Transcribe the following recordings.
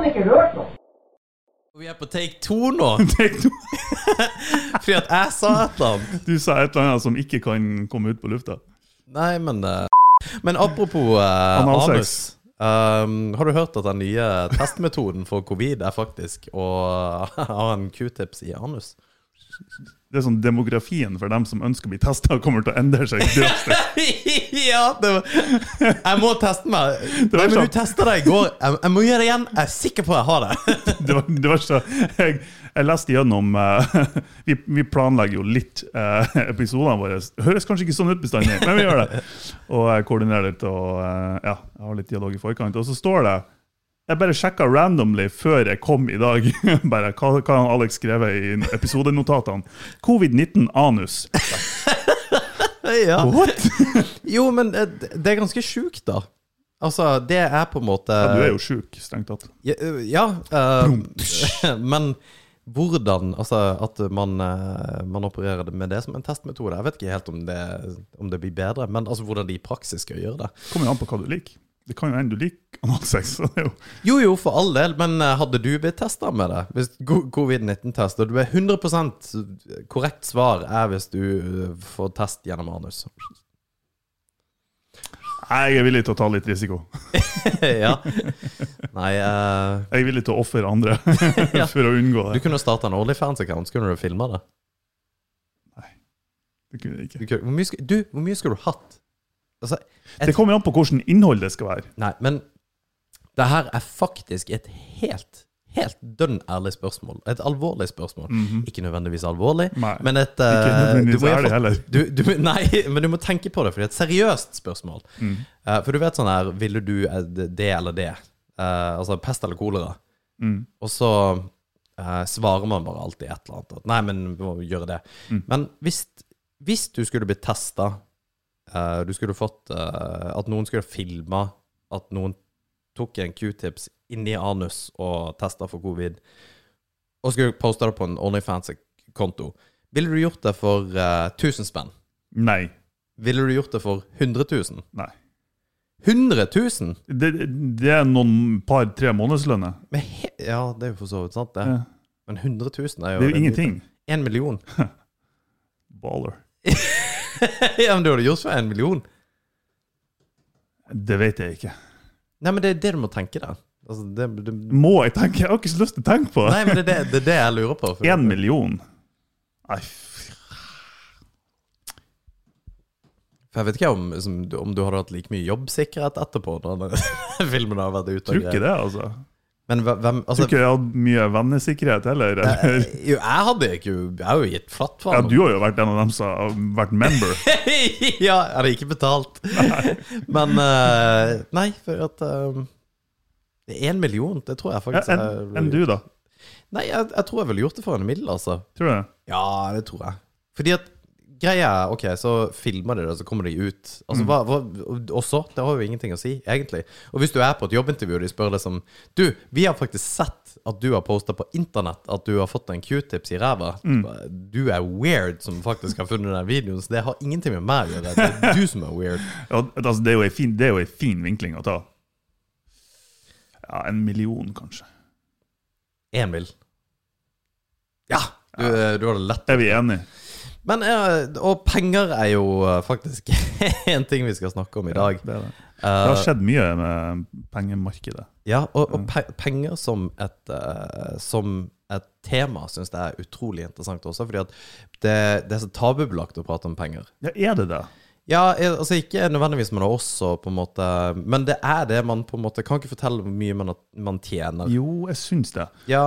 faen ikke rørt noe. Vi er på take two nå, Take two. fordi at jeg sa et eller annet. Du sa et eller annet som ikke kan komme ut på lufta. Nei, men eh, Men apropos uh, anus. Um, har du hørt at den nye testmetoden for covid er faktisk å ha en q-tips i anus? Det er sånn Demografien for dem som ønsker å bli testa, kommer til å endre seg drastisk. ja! Var, jeg må teste meg. Nei, men sånn. du testa deg i går. Jeg, jeg må gjøre det igjen. Jeg er sikker på at jeg har det. Det var, det var så, jeg, jeg leste gjennom uh, vi, vi planlegger jo litt uh, episodene våre. Høres kanskje ikke sånn ut bestandig, men vi gjør det. Og jeg koordinerer litt og uh, ja, jeg har litt dialog i forkant. Og så står det Jeg bare sjekka randomly før jeg kom i dag bare hva, hva har Alex skrevet i episodenotatene. Covid-19 anus. ja. What? Jo, men eh, det er ganske sjukt, da. Altså, det er på en måte Ja, du er jo sjuk, strengt tatt. Ja, øh, ja uh, men hvordan Altså at man, man opererer med det som en testmetode. Jeg vet ikke helt om det, om det blir bedre, men altså hvordan de i praksis skal gjøre det. Kommer jo an på hva du liker. Det kan jo hende du liker analsex. jo Jo, jo, for all del, men øh, hadde du blitt testa med det? Hvis covid-19-test, og du er 100% korrekt svar er hvis du øh, får test gjennom anus. Jeg er villig til å ta litt risiko. ja. Nei uh... Jeg er villig til å ofre andre Ja. for å unngå det. Du kunne starta en OnlyFans-account, så kunne du filma det. Nei, Det kunne jeg ikke. Du, hvor, mye du, hvor mye skulle du hatt? Altså, Det kommer an på hvordan innhold det skal være. Nei, men det her er faktisk et helt, helt dønn ærlig spørsmål. Et alvorlig spørsmål. Ikke nødvendigvis alvorlig. Nei, men et Ikke eh, nødvendigvis ærlig heller. Du, du, nei, men du må tenke på det, for det er et seriøst spørsmål. Mm. Uh, for du vet sånn her Ville du eh, det eller det? Uh, altså pest eller kolera. Mm. Og så uh, svarer man bare alltid et eller annet. At nei, men vi må gjøre det. Mm. Men hvis, hvis du skulle blitt testa Du skulle fått uh, At noen skulle filma at noen tok en q-tips inni anus og testa for covid, og skulle poste det på en Onlyfans-konto, ville du gjort det for uh, 1000 spenn? Nei. Ville du gjort det for 100 000? Nei. 100 000? Det, det er noen par-tre månedslønner. Ja, det er jo for så vidt sant, det. Ja. Men 100 000 er jo Det er jo ingenting. En million. Baller. ja, men du hadde gjort for en million. Det vet jeg ikke. Nei, men det er det du må tenke da. Altså, det, det, Må jeg tenke? Jeg har ikke så lyst til å tenke på nei, men det, er det, det er det jeg lurer på. Én million? Nei, For jeg vet ikke om, som, om du hadde hatt like mye jobbsikkerhet etterpå når filmen har vært ute. tror ikke det, altså. Men hvem altså, Du ikke hadde mye vennesikkerhet heller. Eller? Jo, jeg hadde ikke Jeg har jo gitt flatt for Ja, du har jo vært en av dem som har vært member. ja, jeg hadde ikke betalt. Men uh, Nei, for at Én million, det tror jeg Ja, faktisk Enn en du, da? Nei, jeg, jeg tror jeg ville gjort det for en middel, altså. Tror du det? Ja, det tror jeg. Fordi at greia er Ok, så filmer de det, så kommer de ut. Mm. Altså, hva, hva, og så? Det har jo ingenting å si, egentlig. Og hvis du er på et jobbintervju og de spør deg som Du, vi har faktisk sett at du har posta på internett at du har fått en q-tips i ræva. Mm. Du er weird som faktisk har funnet den videoen, så det har ingenting med meg å gjøre. Det er du som er weird. Ja, altså, det er jo en fin, det er jo en fin vinkling å ta. Ja, en million, kanskje. Emil. Ja! Du, du har det lett. Er vi enige? Men, og penger er jo eh, faktisk en ting vi skal snakke om i dag. Det, er det. det Eh, har skjedd mye med pengemarkedet. Ja, og, og pe penger som et, eh, som et tema syns jeg er utrolig interessant også, fordi at det, det er så tabubelagt å prate om penger. Ja, er det det? Ja, altså ikke nødvendigvis man har også, på en måte, men det er det man på en måte Kan ikke fortelle hvor mye man, man tjener. Jo, jeg syns det. Ja,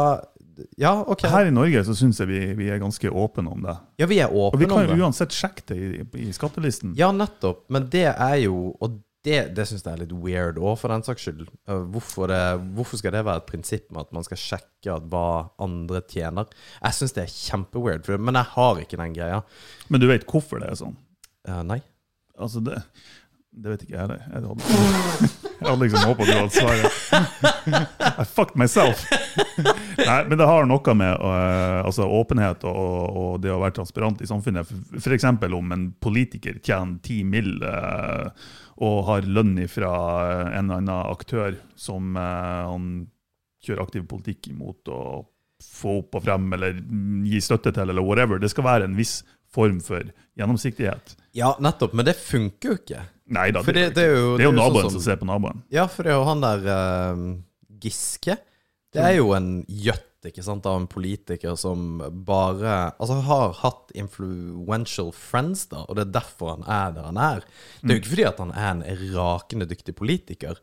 ja ok. Her i Norge så syns jeg vi, vi er ganske åpne om det. Ja, vi er åpne om det. Og vi kan jo uansett sjekke det i, i skattelisten. Ja, nettopp. Men det er jo Og det, det syns jeg er litt weird òg, for den saks skyld. Eh, Hvorfor, det, hvorfor skal det være et prinsipp med at man skal sjekke at hva andre tjener? Jeg syns det er kjempeweird, men jeg har ikke den greia. Men du vet hvorfor det er sånn? Uh, nei. Altså, det, det vet ikke jeg heller. Jeg hadde, jeg hadde liksom håpa du hadde svaret. I fucked myself. Nei, men det har noe med uh, altså, åpenhet og, og det å være transparent i samfunnet. F.eks. om en politiker tjener ti mill. Uh, og har lønn fra en eller annen aktør som uh, han kjører aktiv politikk imot og få opp og frem eller gi støtte til, eller whatever. Det skal være en viss form for gjennomsiktighet. Ja, nettopp. Men det funker jo ikke. Nei da, det, det, det er jo, det er jo sånn naboen som- som ser på naboen. Ja, for det er jo han der uh, Giske. Det er jo en gjøtt ikke sant, av en politiker som bare Altså har hatt influential friends, da, og det er derfor han er der han er. Det er jo ikke fordi at han er en rakende dyktig politiker.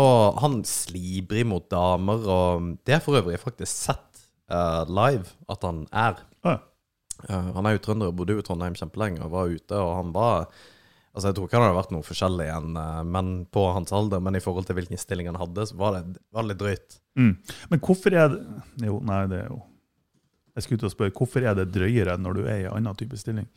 Og han slibrer imot damer, og det er for øvrig faktisk sett uh, live at han er. Ja. Uh, han er jo trønder og bodde jo i Trondheim kjempelenge og var ute, og han var Altså, jeg tror ikke han hadde vært noe forskjellig enn eh, menn på hans alder, men i forhold til hvilken stilling han hadde, så var det, var det litt drøyt. Mm. Men hvorfor er det Jo, nei, det er jo Jeg skulle ut og spørre, hvorfor er det drøyere når du er i en annen type stilling?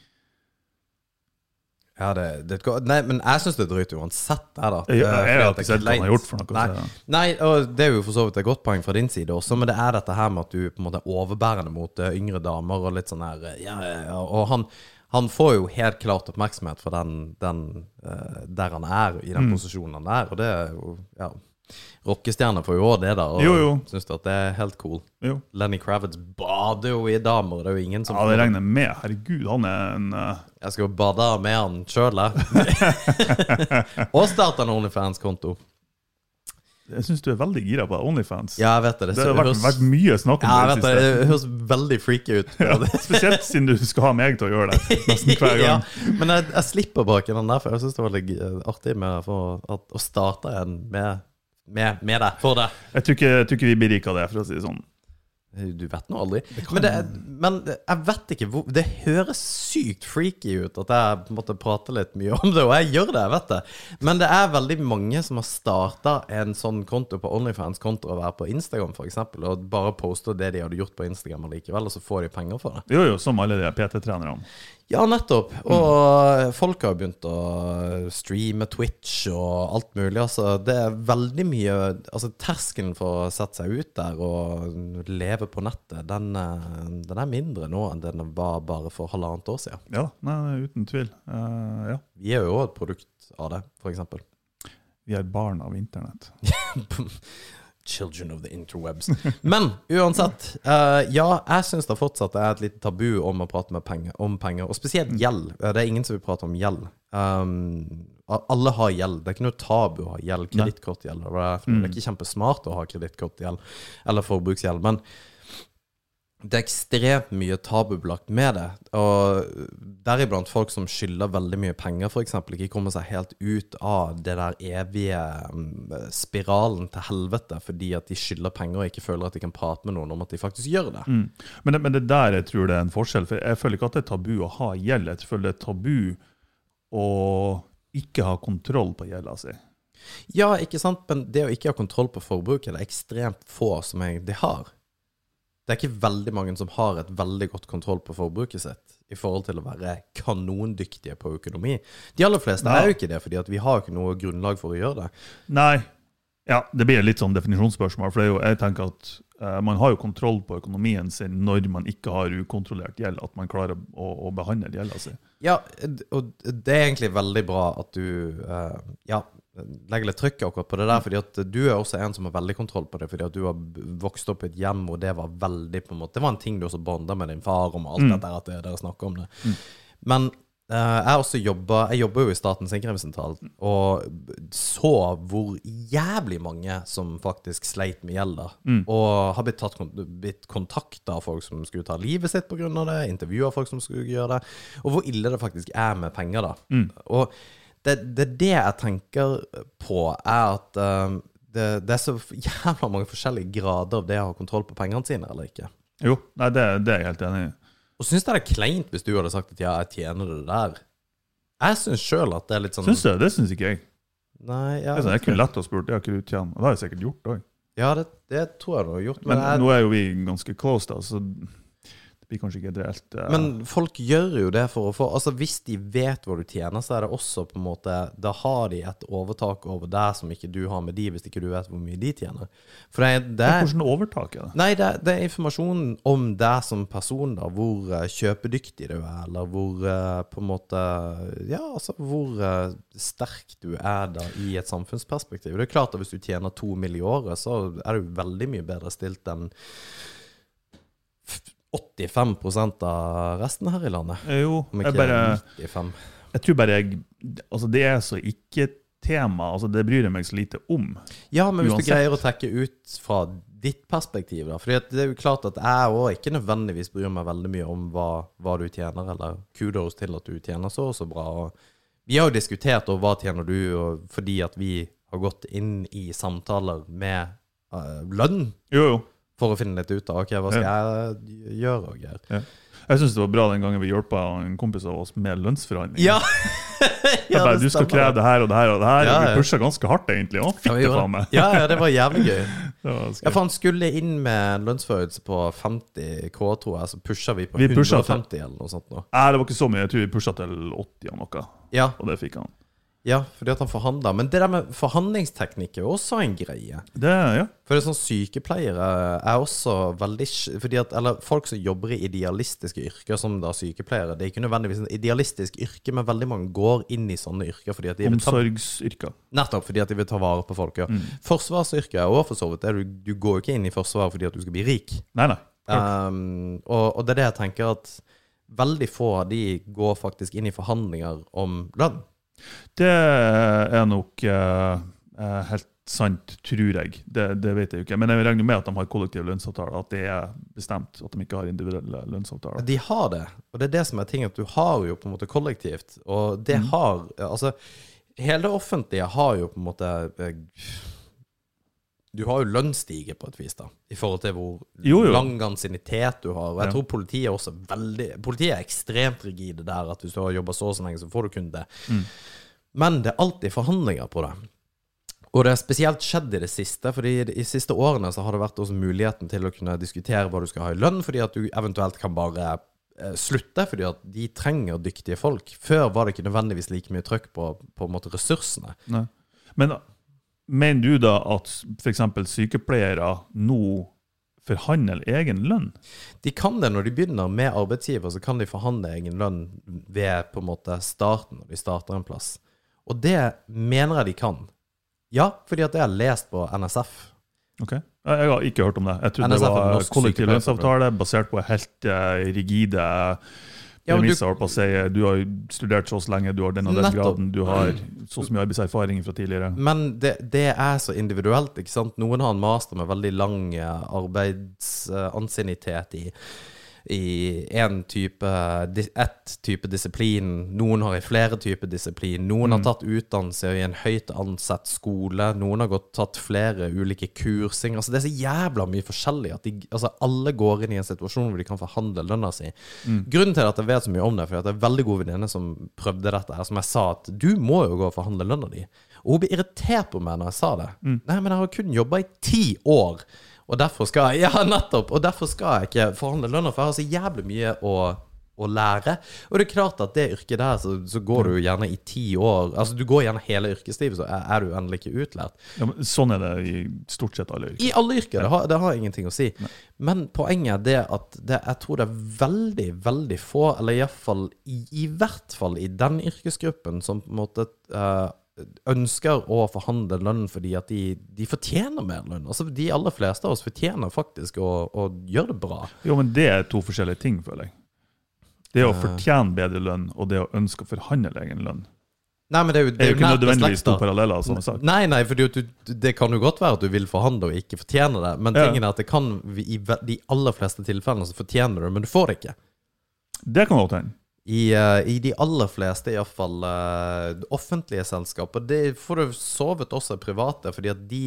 Ja, det, det Nei, men jeg syns det er drøyt uansett, Er da. Jeg, jeg, Eh, har ikke sett hva han har gjort for noe. Nei. så- Nei, og det er jo for så vidt et godt poeng fra din side også, men det er dette her med at du på en måte er overbærende mot eh, yngre damer og litt sånn her eh, Ja, ja, ja. Og han, han får jo helt klart oppmerksomhet for den, den eh, der han er, i den Mm. posisjonen han er, og det er jo Ja. Rockestjerner får jo òg det, da, og Jo, jo. syns at det er helt cool. Jo. Lenny Kravitz bader jo i damer, det er jo ingen som Ja, det regner jeg med. Herregud, han er en uh... Jeg skal jo bade med han sjøl, jeg. og starte en OnlyFans-konto. Jeg syns du er veldig gira på Onlyfans. Ja, jeg vet det. det har vært, høres- vært mye snakk om Ja, jeg det vet det det. Det høres veldig freaky ut. Ja, spesielt siden du skal ha meg til å gjøre det nesten hver ja, gang. men jeg, jeg slipper bak den der, for jeg syns det var litt eh, artig med for at, å starte en med, med, med deg. For det. Jeg tror ikke, jeg tror ikke vi blir rike av det, for å si det sånn. Du vet nå aldri. Men, det, men jeg vet ikke hvor Det høres sykt freaky ut at jeg måtte prate litt mye om det, og jeg gjør det, jeg vet det. Men det er veldig mange som har starta en sånn konto på Onlyfans kontra å være på Instagram, f.eks., og bare poster det de hadde gjort på Instagram allikevel, og så får de penger for det. Jo, jo, som alle de PT-trenerne. Ja, nettopp. Og folk har begynt å streame Twitch og alt mulig. Altså, det er veldig mye Altså, terskelen for å sette seg ut der og leve på nettet, den, eh, den er mindre nå enn den var bare for halvannet år siden. Ja, nei, uten tvil. Uh, ja. Vi er jo òg et produkt av det, f.eks. Vi er barn av internett. Children of the interwebs. Men uansett, uh, ja, jeg syns det fortsatt er et lite tabu om å prate med penger, om penger, og spesielt gjeld. Eh, Det er ingen som vil prate om gjeld. Um, alle har gjeld. Det er ikke noe tabu å ha gjeld. Kredittkortgjeld. Det er det er ikke kjempesmart å ha kredittkortgjeld eller forbruksgjeld, men det er ekstremt mye tabubelagt med det. Og deriblant folk som skylder veldig mye penger, f.eks. Ikke kommer seg helt ut av det der evige mm, spiralen til helvete fordi at de skylder penger og ikke føler at de kan prate med noen om at de faktisk gjør det. Mm. Men, det, men det der jeg tror det er en forskjell. For jeg føler ikke at det er tabu å ha gjeld. Jeg føler det er tabu å ikke ha kontroll på gjelda si. Ja, ikke sant, men det å ikke ha kontroll på forbruket, det er ekstremt få som egentlig har. Det er ikke veldig mange som har et veldig godt kontroll på forbruket sitt i forhold til å være kanondyktige på økonomi. De aller fleste Nei. er jo ikke det, fordi at vi har ikke noe grunnlag for å gjøre det. Nei. Ja, det blir litt sånn definisjonsspørsmål. For jo, jeg tenker at eh, man har jo kontroll på økonomien sin når man ikke har ukontrollert gjeld. At man klarer å, å behandle gjelda si. Ja, og det er egentlig veldig bra at du eh, ja, legger litt trykk akkurat på det der, fordi at du er også en som har veldig kontroll på det, fordi at du har vokst opp i et hjem hvor det var veldig på en måte, Det var en ting du også bonda med din far om, alt Mm. dette at dere snakker om det. Men uh, jeg også jobber, Jeg jobber jo i Statens sikkerhetssentral, og så hvor jævlig mange som faktisk sleit med gjeld. Mm. Og har blitt, tatt, blitt kontakta av folk som skulle ta livet sitt pga. det, intervjua folk som skulle gjøre det, og hvor ille det faktisk er med penger, da. Mm. Og det, det det jeg tenker på, er at um, det, det er så jævla mange forskjellige grader av det å ha kontroll på pengene sine, eller ikke. Jo, nei, det, det er jeg helt enig i. Og syns jeg det er kleint hvis du hadde sagt at ja, jeg tjener det der. Jeg syns sjøl at det er litt sånn Syns du? Det syns ikke jeg. Nei, ja, Det er sånn, jeg kunne lett å spurt. Det har ikke du tjent. Og det har jeg sikkert gjort òg. ja det, det tror jeg du har gjort. Men Men, jeg, nå er jo vi ganske close, da, så det blir kanskje ikke reelt eh, Men folk gjør jo det for å få Altså Hvis de vet hva du tjener, så er det også på en måte Da har de et overtak over deg som ikke du har med de, hvis ikke du vet hvor mye de tjener. For det, det er Hvordan overtak er det? Nei, det, det er informasjon om deg som person, da. Hvor uh, kjøpedyktig du er, eller hvor uh, på en måte Ja, altså hvor sterk du er da i et samfunnsperspektiv. Det er klart at hvis du tjener to mill. i året, så er du veldig mye bedre stilt enn 85% av resten her i landet. Eh, Jo, jeg bare 95. Jeg tror bare jeg Altså, det er så ikke-tema. Altså, det bryr jeg meg så lite om. Ja, men hvis Uansett. du greier å trekke ut fra ditt perspektiv, da. For det er jo klart at jeg òg ikke nødvendigvis bryr meg veldig mye om hva, hva du tjener, eller kudos til at du tjener så og så bra. Og vi har jo diskutert over hva tjener du, og fordi at vi har gått inn i samtaler med uh, lønn Jo, jo. For å finne litt ut av ok, hva skal jeg gjøre. og greier. Jeg syns det var bra den gangen vi hjelpa en kompis av oss med lønnsforhandling. Ja! Jeg bare, du skal kreve det her og det her og det her. Ja, og ja. Vi pusha ganske hardt, egentlig. Å, Ja, det faen meg. Ja, ja, det var jævlig gøy. Var Ja, for han skulle inn med lønnsforhøyelse på 50 K, tror jeg, så pusha vi på Vi 150 til- 150 eller noe sånt nå. Nei, det var ikke så mye. Jeg tror vi pusha til 80 og noe, Ja, og det fikk han. Ja, fordi at han forhandla. Men det der med forhandlingsteknikk er også en greie. Det, ja. For det er sånn sykepleiere er også veldig fordi at, Eller folk som jobber i idealistiske yrker, som da sykepleiere. Det er ikke nødvendigvis en idealistisk yrke, men veldig mange går inn i sånne yrker fordi at de Omsorgsyrker. nettopp fordi at de vil ta vare på folk. Ja. Forsvarsyrket er òg for så vidt det. Du, du går jo ikke inn i Forsvaret fordi at du skal bli rik. Nei, nei. Um, og, og det er det jeg tenker at veldig få av de går faktisk inn i forhandlinger om lønn. Det er nok eh, eh, helt sant, tror jeg. Det, det vet jeg jo ikke. Men jeg regner med at de har kollektive lønnsavtaler. At det er bestemt. At de ikke har individuelle lønnsavtaler. De har det, og det er det som er ting at du har jo på en måte kollektivt, og det har Altså, hele det offentlige har jo på en måte eh, Du har jo lønnsstige på et vis, da, i forhold til hvor Jo, jo. lang ansiennitet du har. Og jeg Ja. tror politiet er også veldig Politiet er ekstremt rigide der, at hvis du har jobba så og så lenge, så får du kun det. Mm. Men det er alltid forhandlinger på det. Og det er spesielt skjedd i det siste, fordi i de siste årene så har det vært også muligheten til å kunne diskutere hva du skal ha i lønn, fordi at du eventuelt kan bare eh, slutte, fordi at de trenger dyktige folk. Før var det ikke nødvendigvis like mye trøkk på, på en måte ressursene. Nei. Men mener du da at f.eks. sykepleiere nå forhandler egen lønn? De kan det når de begynner med arbeidsgiver, så kan de forhandle egen lønn ved på en måte starten, når de starter en plass. Og det mener jeg de kan. Ja, fordi at jeg har lest på NSF. Ok. Jeg har ikke hørt om det. Jeg trodde NSF det var kollektiv lønnsavtale basert på helt eh, rigide Ja, du- på å si. Du har studert så lenge, du har den og den Nettopp. graden, du har så så mye arbeidserfaring fra tidligere. Men det, det er så individuelt, ikke sant. Noen har en master med veldig lang arbeidsansiennitet i i en type, ett type disiplin. Noen har i flere typer disiplin. Noen har tatt utdannelse i en høyt ansett skole. Noen har gått, tatt flere ulike kursing. Altså, det er så jævla mye forskjellig at de, altså, alle går inn i en situasjon hvor de kan forhandle lønna si. Grunnen til at jeg vet så mye om det, at det er en veldig god venninne som prøvde dette, her, som jeg sa at du må jo gå og forhandle lønna di. Og hun ble irritert på meg når jeg sa det. Nei, men jeg har kun jobba i ti år. Og derfor skal jeg Ja, nettopp! Og derfor skal jeg ikke forhandle lønna, for jeg har så jævlig mye å, å lære. Og det er klart at det yrket der, så, så går du jo gjerne i ti år Altså, du går gjerne hele yrkeslivet, så er, er du endelig ikke utlært. Ja, men sånn er det i stort sett alle yrker. I alle yrker. Det har, det har ingenting å si. Men poenget er det at det, jeg tror det er veldig, veldig få, eller iallfall i, i hvert fall i den yrkesgruppen, som på en måte eh, ønsker å forhandle lønn fordi at de, de fortjener mer lønn. Altså De aller fleste av oss fortjener faktisk å, å gjøre det bra. Jo, men det er to forskjellige ting, føler jeg. Det å fortjene bedre lønn, og det å ønske å forhandle egen lønn. Nei, men det er jo, Det er jo ikke nødvendigvis to paralleller, som jeg sa. Nei, nei, for det kan jo godt være at du vil forhandle og ikke fortjene det. Men Ja. tingen er at det kan i de aller fleste tilfellene så fortjener du det, men du får det ikke. Det kan godt hende. I, uh, I de aller fleste, iallfall uh, offentlige selskaper. Det får du sovet også private, fordi at de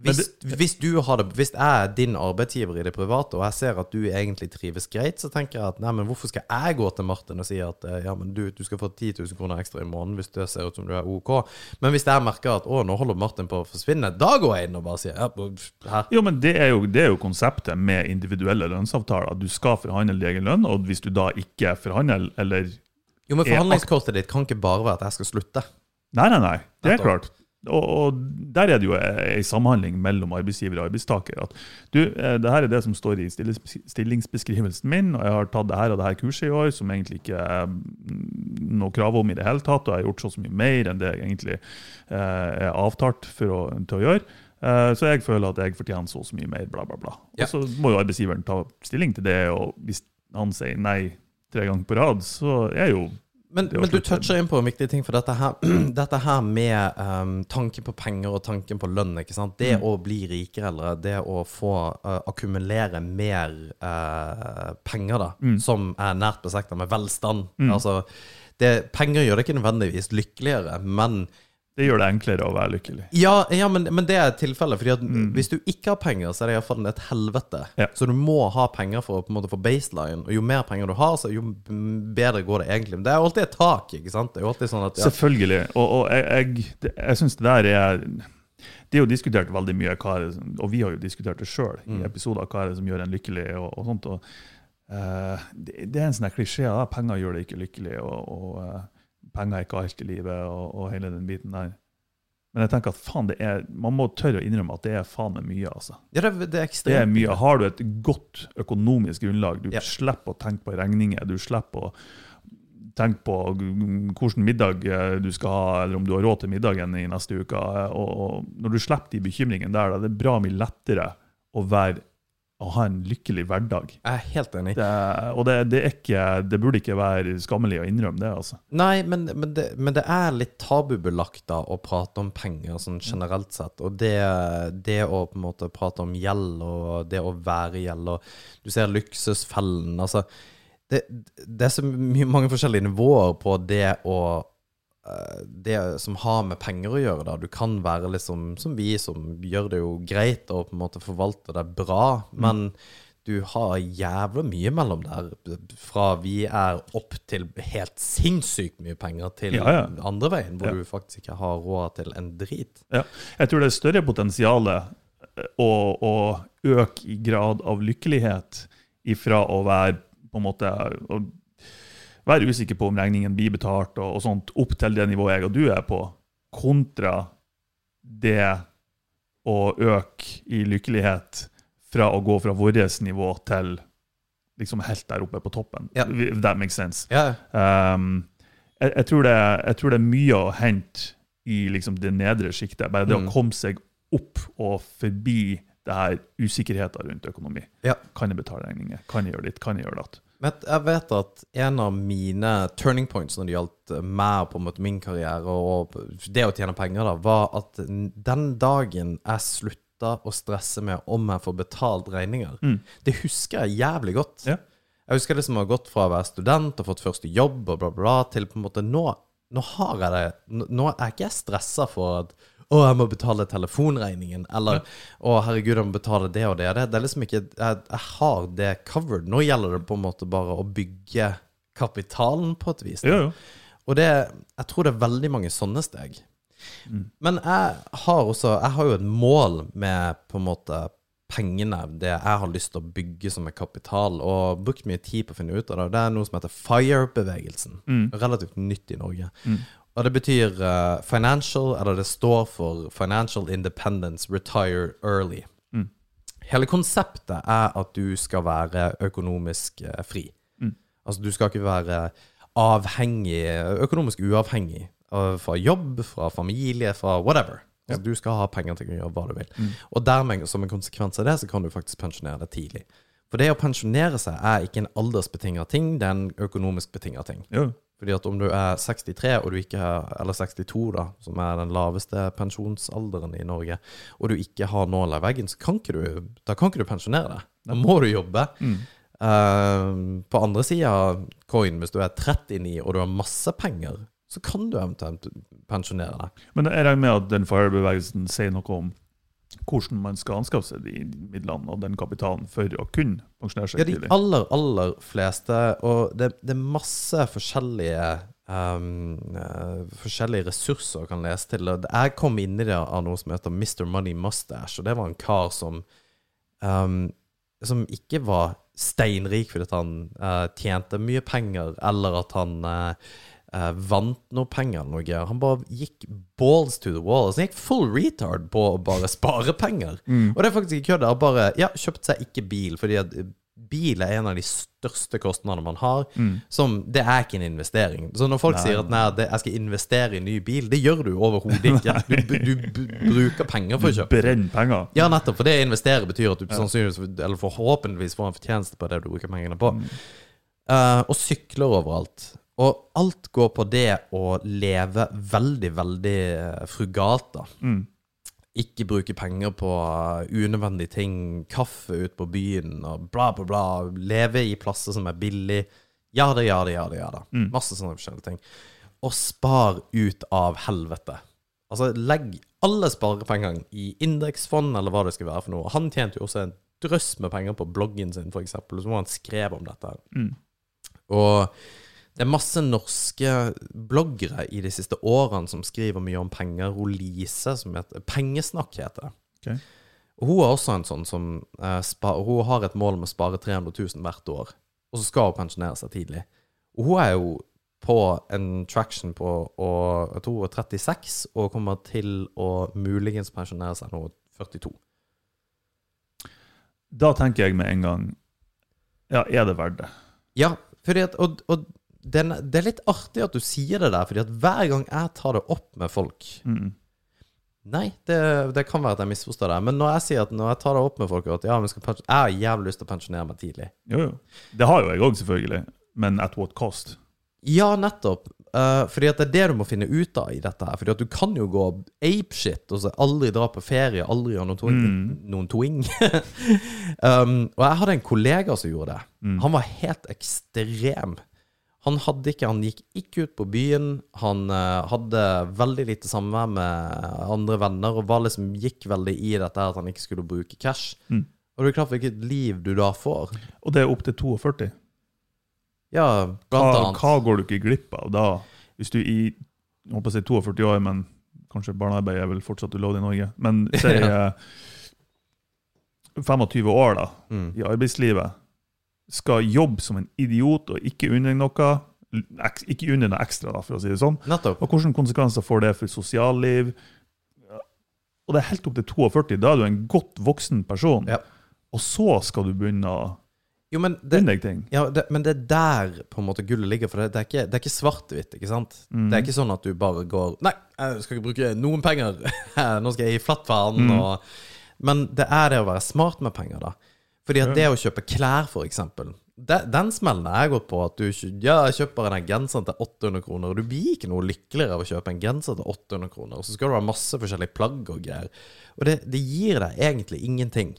Hvis, hvis, du har hvis jeg er din arbeidsgiver i det private, og jeg ser at du egentlig trives greit, så tenker jeg at nei, men hvorfor skal jeg gå til Martin og si at eh, ja, men du, du skal få 10 000 kroner ekstra i måneden hvis det ser ut som du er OK. Men hvis jeg merker at å, nå holder Martin på å forsvinne, da går jeg inn og bare sier ja. Jo, men det er jo, det er jo konseptet med individuelle lønnsavtaler. Du skal forhandle din egen lønn, og hvis du da ikke forhandler eller Jo, men forhandlingskortet ditt kan ikke bare være at jeg skal slutte. Nei, nei, nei. Det er klart. Og, og, der er det jo ei samhandling mellom arbeidsgiver og arbeidstaker. At du, eh, det her er det som står i stillingsbeskrivelsen min, og jeg har tatt det her og det her kurset i år, som egentlig ikke er noe krav om i det hele tatt, og jeg har gjort så, så mye mer enn det jeg egentlig eh, er avtalt å, til å gjøre. Eh, så jeg føler at jeg fortjener så så mye mer, bla, bla, bla. Og så må jo arbeidsgiveren ta stilling til det, og hvis han sier nei tre ganger på rad, så er jo men, men, du toucher inn på en viktig ting, for dette her, dette her med um, tanken på penger og tanken på lønn. ikke sant? Det mm. å bli rikere eller det å få uh, akkumulere mer uh, penger, da, mm. som er nært beslekta med velstand. Mm. Altså, det, penger gjør det ikke nødvendigvis lykkeligere, men det gjør det enklere å være lykkelig. Ja, ja men, men, det er tilfellet. fordi mm. Hvis du ikke har penger, så er det iallfall et helvete. Ja. Så du må ha penger for å på en måte få baseline. Og jo mer penger du har, så jo bedre går det egentlig. Men det er alltid et tak. ikke sant? Det er alltid sånn at... Ja. Selvfølgelig. Og, og jeg, jeg, jeg syns det der er det er jo diskutert veldig mye, det, og vi har jo diskutert det sjøl i mm. episoder, hva er det som gjør en lykkelig. og, og sånt, og uh, det, det, er en sånn klisjé. Penger gjør deg ikke lykkelig. og, og uh, penger er ikke alt i livet, og, og, hele den biten der. Men jeg tenker at faen, det er, man må tørre å innrømme at det er faen meg mye. altså. Ja, det, det, er. Det er mye. Har du et godt økonomisk grunnlag, du ja. slipper å tenke på regninger, du slipper å tenke på hvilken middag eh, du skal ha, eller om du har råd til middagen i neste uke. Og, og Når du slipper de bekymringene der, da er det bra mye lettere å være å ha en lykkelig hverdag. Jeg er helt enig. Det, og det, det, ikke, det, burde ikke være skammelig å innrømme det. altså. Nei, men, men, det, men det, er litt tabubelagt da, å prate om penger sånn generelt sett. Og det, å på en måte prate om gjeld, og det å være gjeld, og du ser luksusfellen altså, det, er så mye, mange forskjellige nivåer på det å det som har med penger å gjøre. da Du kan være liksom som vi, som gjør det jo greit og på en måte forvalter det bra, mm. men du har jævla mye mellom der. Fra vi er opp til helt sinnssykt mye penger, til ja, ja. andre veien, hvor ja. du faktisk ikke har råd til en drit. Ja. Jeg tror det er større potensial eh, å, å øke i grad av lykkelighet ifra å være på en måte være usikker på om regningen blir betalt, og, og, sånt, opp til det nivået jeg og du er på, kontra det å øke i lykkelighet fra å gå fra vårt nivå til liksom helt der oppe på toppen. Ja. If that makes sense. Ja. Um, jeg, jeg, tror det, jeg, tror det, er mye å hente i liksom det nedre sjiktet. Bare det mm. å komme seg opp og forbi det her usikkerheten rundt økonomi. Ja. Kan jeg betale regninger? Kan jeg gjøre ditt? Kan jeg gjøre det? Men jeg vet at en av mine turning points når det gjaldt meg på en måte min karriere og det å tjene penger, da, var at den dagen jeg slutta å stresse med om jeg får betalt regninger, mm. det husker jeg jævlig godt. Ja. Jeg husker liksom å ha gått fra å være student og fått første jobb og bla, bla, bla, til på en måte nå, nå har jeg det Nå er ikke jeg stressa for at 'Å, jeg må betale telefonregningen', eller 'Å, herregud, jeg må betale det og det'. Det, det er liksom ikke jeg, jeg, har det covered. Nå gjelder det på en måte bare å bygge kapitalen på et vis. Ja, ja. Og det, jeg tror det er veldig mange sånne steg. Mm. Men jeg har også Jeg har jo et mål med på en måte pengene, det jeg har lyst til å bygge som er kapital, og brukt mye tid på å finne ut av det. Det er noe som heter FIRE-bevegelsen. Mm. Relativt nytt i Norge. Mm. Og det betyr uh, financial, eller det står for Financial Independence Retire Early. Mm. Hele konseptet er at du skal være økonomisk uh, fri. Mm. Altså du skal ikke være avhengig, økonomisk uavhengig uh, fra jobb, fra familie, fra whatever. Altså, ja. Du skal ha penger til å gjøre hva du vil. Mm. Og dermed, som en konsekvens av det, så kan du faktisk pensjonere deg tidlig. For det å pensjonere seg er ikke en aldersbetinga ting, det er en økonomisk betinga ting. Ja. Fordi at om du er 63, og du ikke har, eller 62, da, som er den laveste pensjonsalderen i Norge, og du ikke har nåla i veggen, så kan ikke du, da kan ikke du pensjonere deg. Da må du jobbe. Mm. Uh, på andre sida coin, hvis du er 39 og du har masse penger, så kan du eventuelt pensjonere deg. Men jeg regner med at den FIRE-bevegelsen sier noe om hvordan man skal anskaffe seg de midlene og den kapitalen for å kunne pensjonere seg Ja, de aller, aller fleste, og det, det er masse forskjellige um, uh, forskjellige ressurser jeg kan lese til. Jeg kom inn i det av noe som heter Mr. Money Mustache, og det var en kar som um, som ikke var steinrik fordi han uh, tjente mye penger, eller at han eh, eh, vant noe penger eller noe. Han bare gikk balls to the wall. Altså, han gikk full retard på å bare spare penger. Og det er faktisk ikke kødd. Han bare ja, kjøpte seg ikke bil, fordi at bil er en av de største kostnadene man har. Som, det er ikke en investering. Så når folk Nei. sier at nei, det, jeg skal investere i ny bil, det gjør du overhodet ikke. Du, du, du bruker penger for å kjøpe. Brenner penger. Ja, nettopp. For det å investere betyr at du sannsynligvis, eller forhåpentligvis, får en fortjeneste på det du bruker pengene på. Eh, og sykler overalt. Og alt går på det å leve veldig, veldig eh, frugalt, da. Mm. Ikke bruke penger på eh, unødvendige ting. Kaffe ut på byen og bla, bla, bla. Leve i plasser som er billig. Ja da, ja da, ja da. ja da Masse sånne forskjellige ting. Og spar ut av helvete. Altså, legg alle sparepengene i indeksfond, eller hva det skal være for noe. Han tjente jo også en drøss med penger på bloggen sin, eksempel, som han skrev om dette. Mm. Og det er masse norske bloggere i de siste årene som skriver mye om penger. Hun Lise, som heter Pengesnakk, heter det. Okay. Hun er også en sånn som uh, spa, Hun har et mål om å spare 300 000 hvert år, og så skal hun pensjonere seg tidlig. Og hun er jo på en traction på og, jeg tror hun er 36, og kommer til å muligens pensjonere seg nå 42. Da tenker jeg med en gang Ja, er det verdt det? Ja, fordi at, og, og den, det er litt artig at du sier det der, fordi at hver gang jeg tar det opp med folk Mm. Nei, det, det kan være at jeg misforstår det, men når jeg sier at når jeg tar det opp med folk at ja, jeg har jævlig lyst til å pensjonere meg tidlig Jo, jo. Det har jo jeg òg, selvfølgelig. Men at what cost? Ja, nettopp. Uh, fordi at det er det du må finne ut av i dette her. Fordi at du kan jo gå apeshit og så aldri dra på ferie, aldri gjøre noen toing. Noen toing. um, og jeg hadde en kollega som gjorde det. Han var helt ekstrem. Han hadde ikke, han gikk ikke ut på byen. Han uh, hadde veldig lite samvær med andre venner og var liksom, gikk veldig i dette at han ikke skulle bruke cash. Og det er klart hvilket liv du da får. Og det er opp til 42. Ja, blant Hva, annet. hva går du ikke glipp av da? Hvis du i jeg håper å si 42 år, men kanskje barnearbeid er vel fortsatt ulovlig i Norge. Men si ja. 25 år da, Mm. i arbeidslivet, skal jobbe som en idiot og ikke unne noe, ikke unne noe ekstra, for å si det sånn. Nettopp. Og hvilke konsekvenser får det for sosialliv? Og det er helt opp til 42. Da er du en godt voksen person. Ja. Og så skal du begynne å Jo, men det. Ja, det, men det er der på en måte gullet ligger. For det, det er ikke, ikke svart-hvitt. ikke sant? Det er ikke sånn at du bare går Nei, jeg skal ikke bruke noen penger. Nå skal jeg gi flatt faen. Og, men det er det å være smart med penger, da. Fordi at det å kjøpe klær, for eksempel det, Den smellen har jeg gått på. At du ja, kjøper den genseren til 800 kroner. Og du blir ikke noe lykkeligere av å kjøpe en genser til 800 kroner. Og så skal du ha masse forskjellige plagg og greier. Og det, det gir deg egentlig ingenting.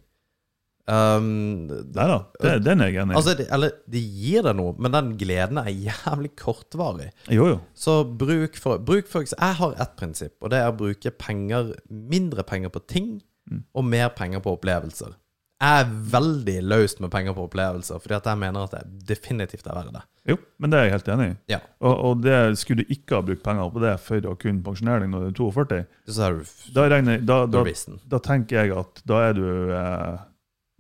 Um, Nei da, det, den er jeg enig i. Altså, det, eller det gir deg noe, men den gleden er jævlig kortvarig. jo, jo. Så bruk for, bruk for Jeg har ett prinsipp, og det er å bruke penger, mindre penger på ting og mer penger på opplevelser. Jeg er veldig løst med penger på opplevelser, fordi at jeg mener at det definitivt er verdt det. Jo, men det er jeg helt enig i. Ja. Og, og det skulle du ikke ha brukt penger på det for å kunne pensjonere deg når du er 42. Så er du Da, regner, da, da, da tenker jeg at da er du, eh,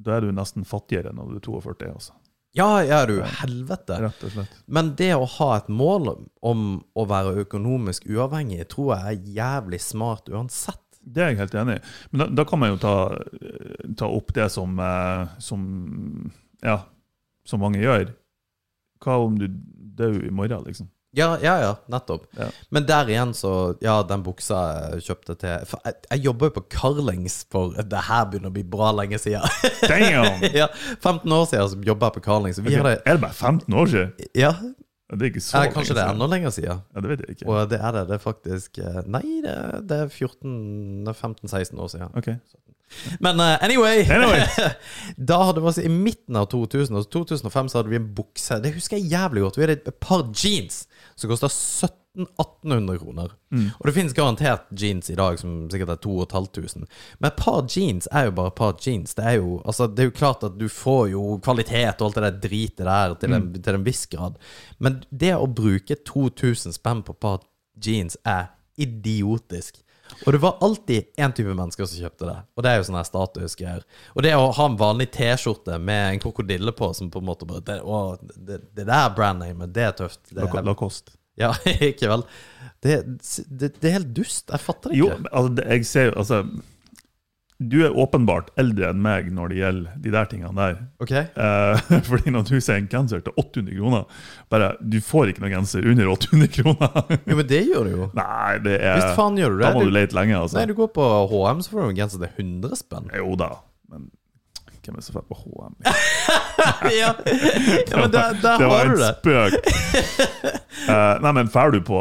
da er du nesten fattigere når du er 42. Altså. Ja, ja, du helvete. Rett og slett. Men det å ha et mål om å være økonomisk uavhengig, tror jeg er jævlig smart uansett. Det er jeg helt enig i. Men da, da kan man jo ta, ta opp det som, eh, som Ja, som mange gjør. Hva om du dør i morgen, liksom? Ja, ja, ja, nettopp. Ja. Men der igjen så Ja, den buksa jeg kjøpte til for jeg, jeg jobber jo på Carlings for Det her begynner å bli bra lenge siden. Damn! ja, 15 år siden så jobba jeg på Carlings. og Vi Ok, hadde, Er det bare 15 år siden? ja, Det er ikke så eh, kanskje det er enda lenger siden. Ja, det vet jeg ikke. Og det er det. Det er faktisk eh, Nei, det, det er 14-15-16 år siden. Ok. Men uh, anyway, Anyway. Da hadde vi altså i midten av 2000, altså 2005 så hadde vi en bukse Det husker jeg jævlig godt. Vi hadde et par jeans som kosta 1700-1800 kroner. Og det finnes garantert jeans i dag som sikkert er 2500. Men et par jeans er jo bare et par jeans. Det er jo, altså, det er jo klart at du får jo kvalitet og alt det der dritet der til en, til en viss grad. Men det å bruke 2000 spenn på et par jeans er idiotisk. Og det var alltid én type mennesker som kjøpte det, og det er jo sånne statusgreier. Og det å ha en vanlig T-skjorte med en krokodille på, som på en måte bare Det, å, det, det der brandnamet, det er tøft. Det er, Lacoste. ja, ikke vel? Det, det, det er helt dust. Jeg fatter det Jo, altså, jeg ser jo Altså, du er åpenbart eldre enn meg når det gjelder de der tingene der. Ok? Eh, fordi når du ser en genser til 800 kroner bare, Du får ikke noen genser under 800 kroner. Jo, men det gjør du jo. Nei, det er Visst faen gjør du Da må du Du, lete lenge, altså. nei, du går på HM, så får du en genser til 100 spenn. Jo da, men hvem er så fett på HM? ja. ja, men der, der Det var har en du det. spøk. Eh, nei, men drar du på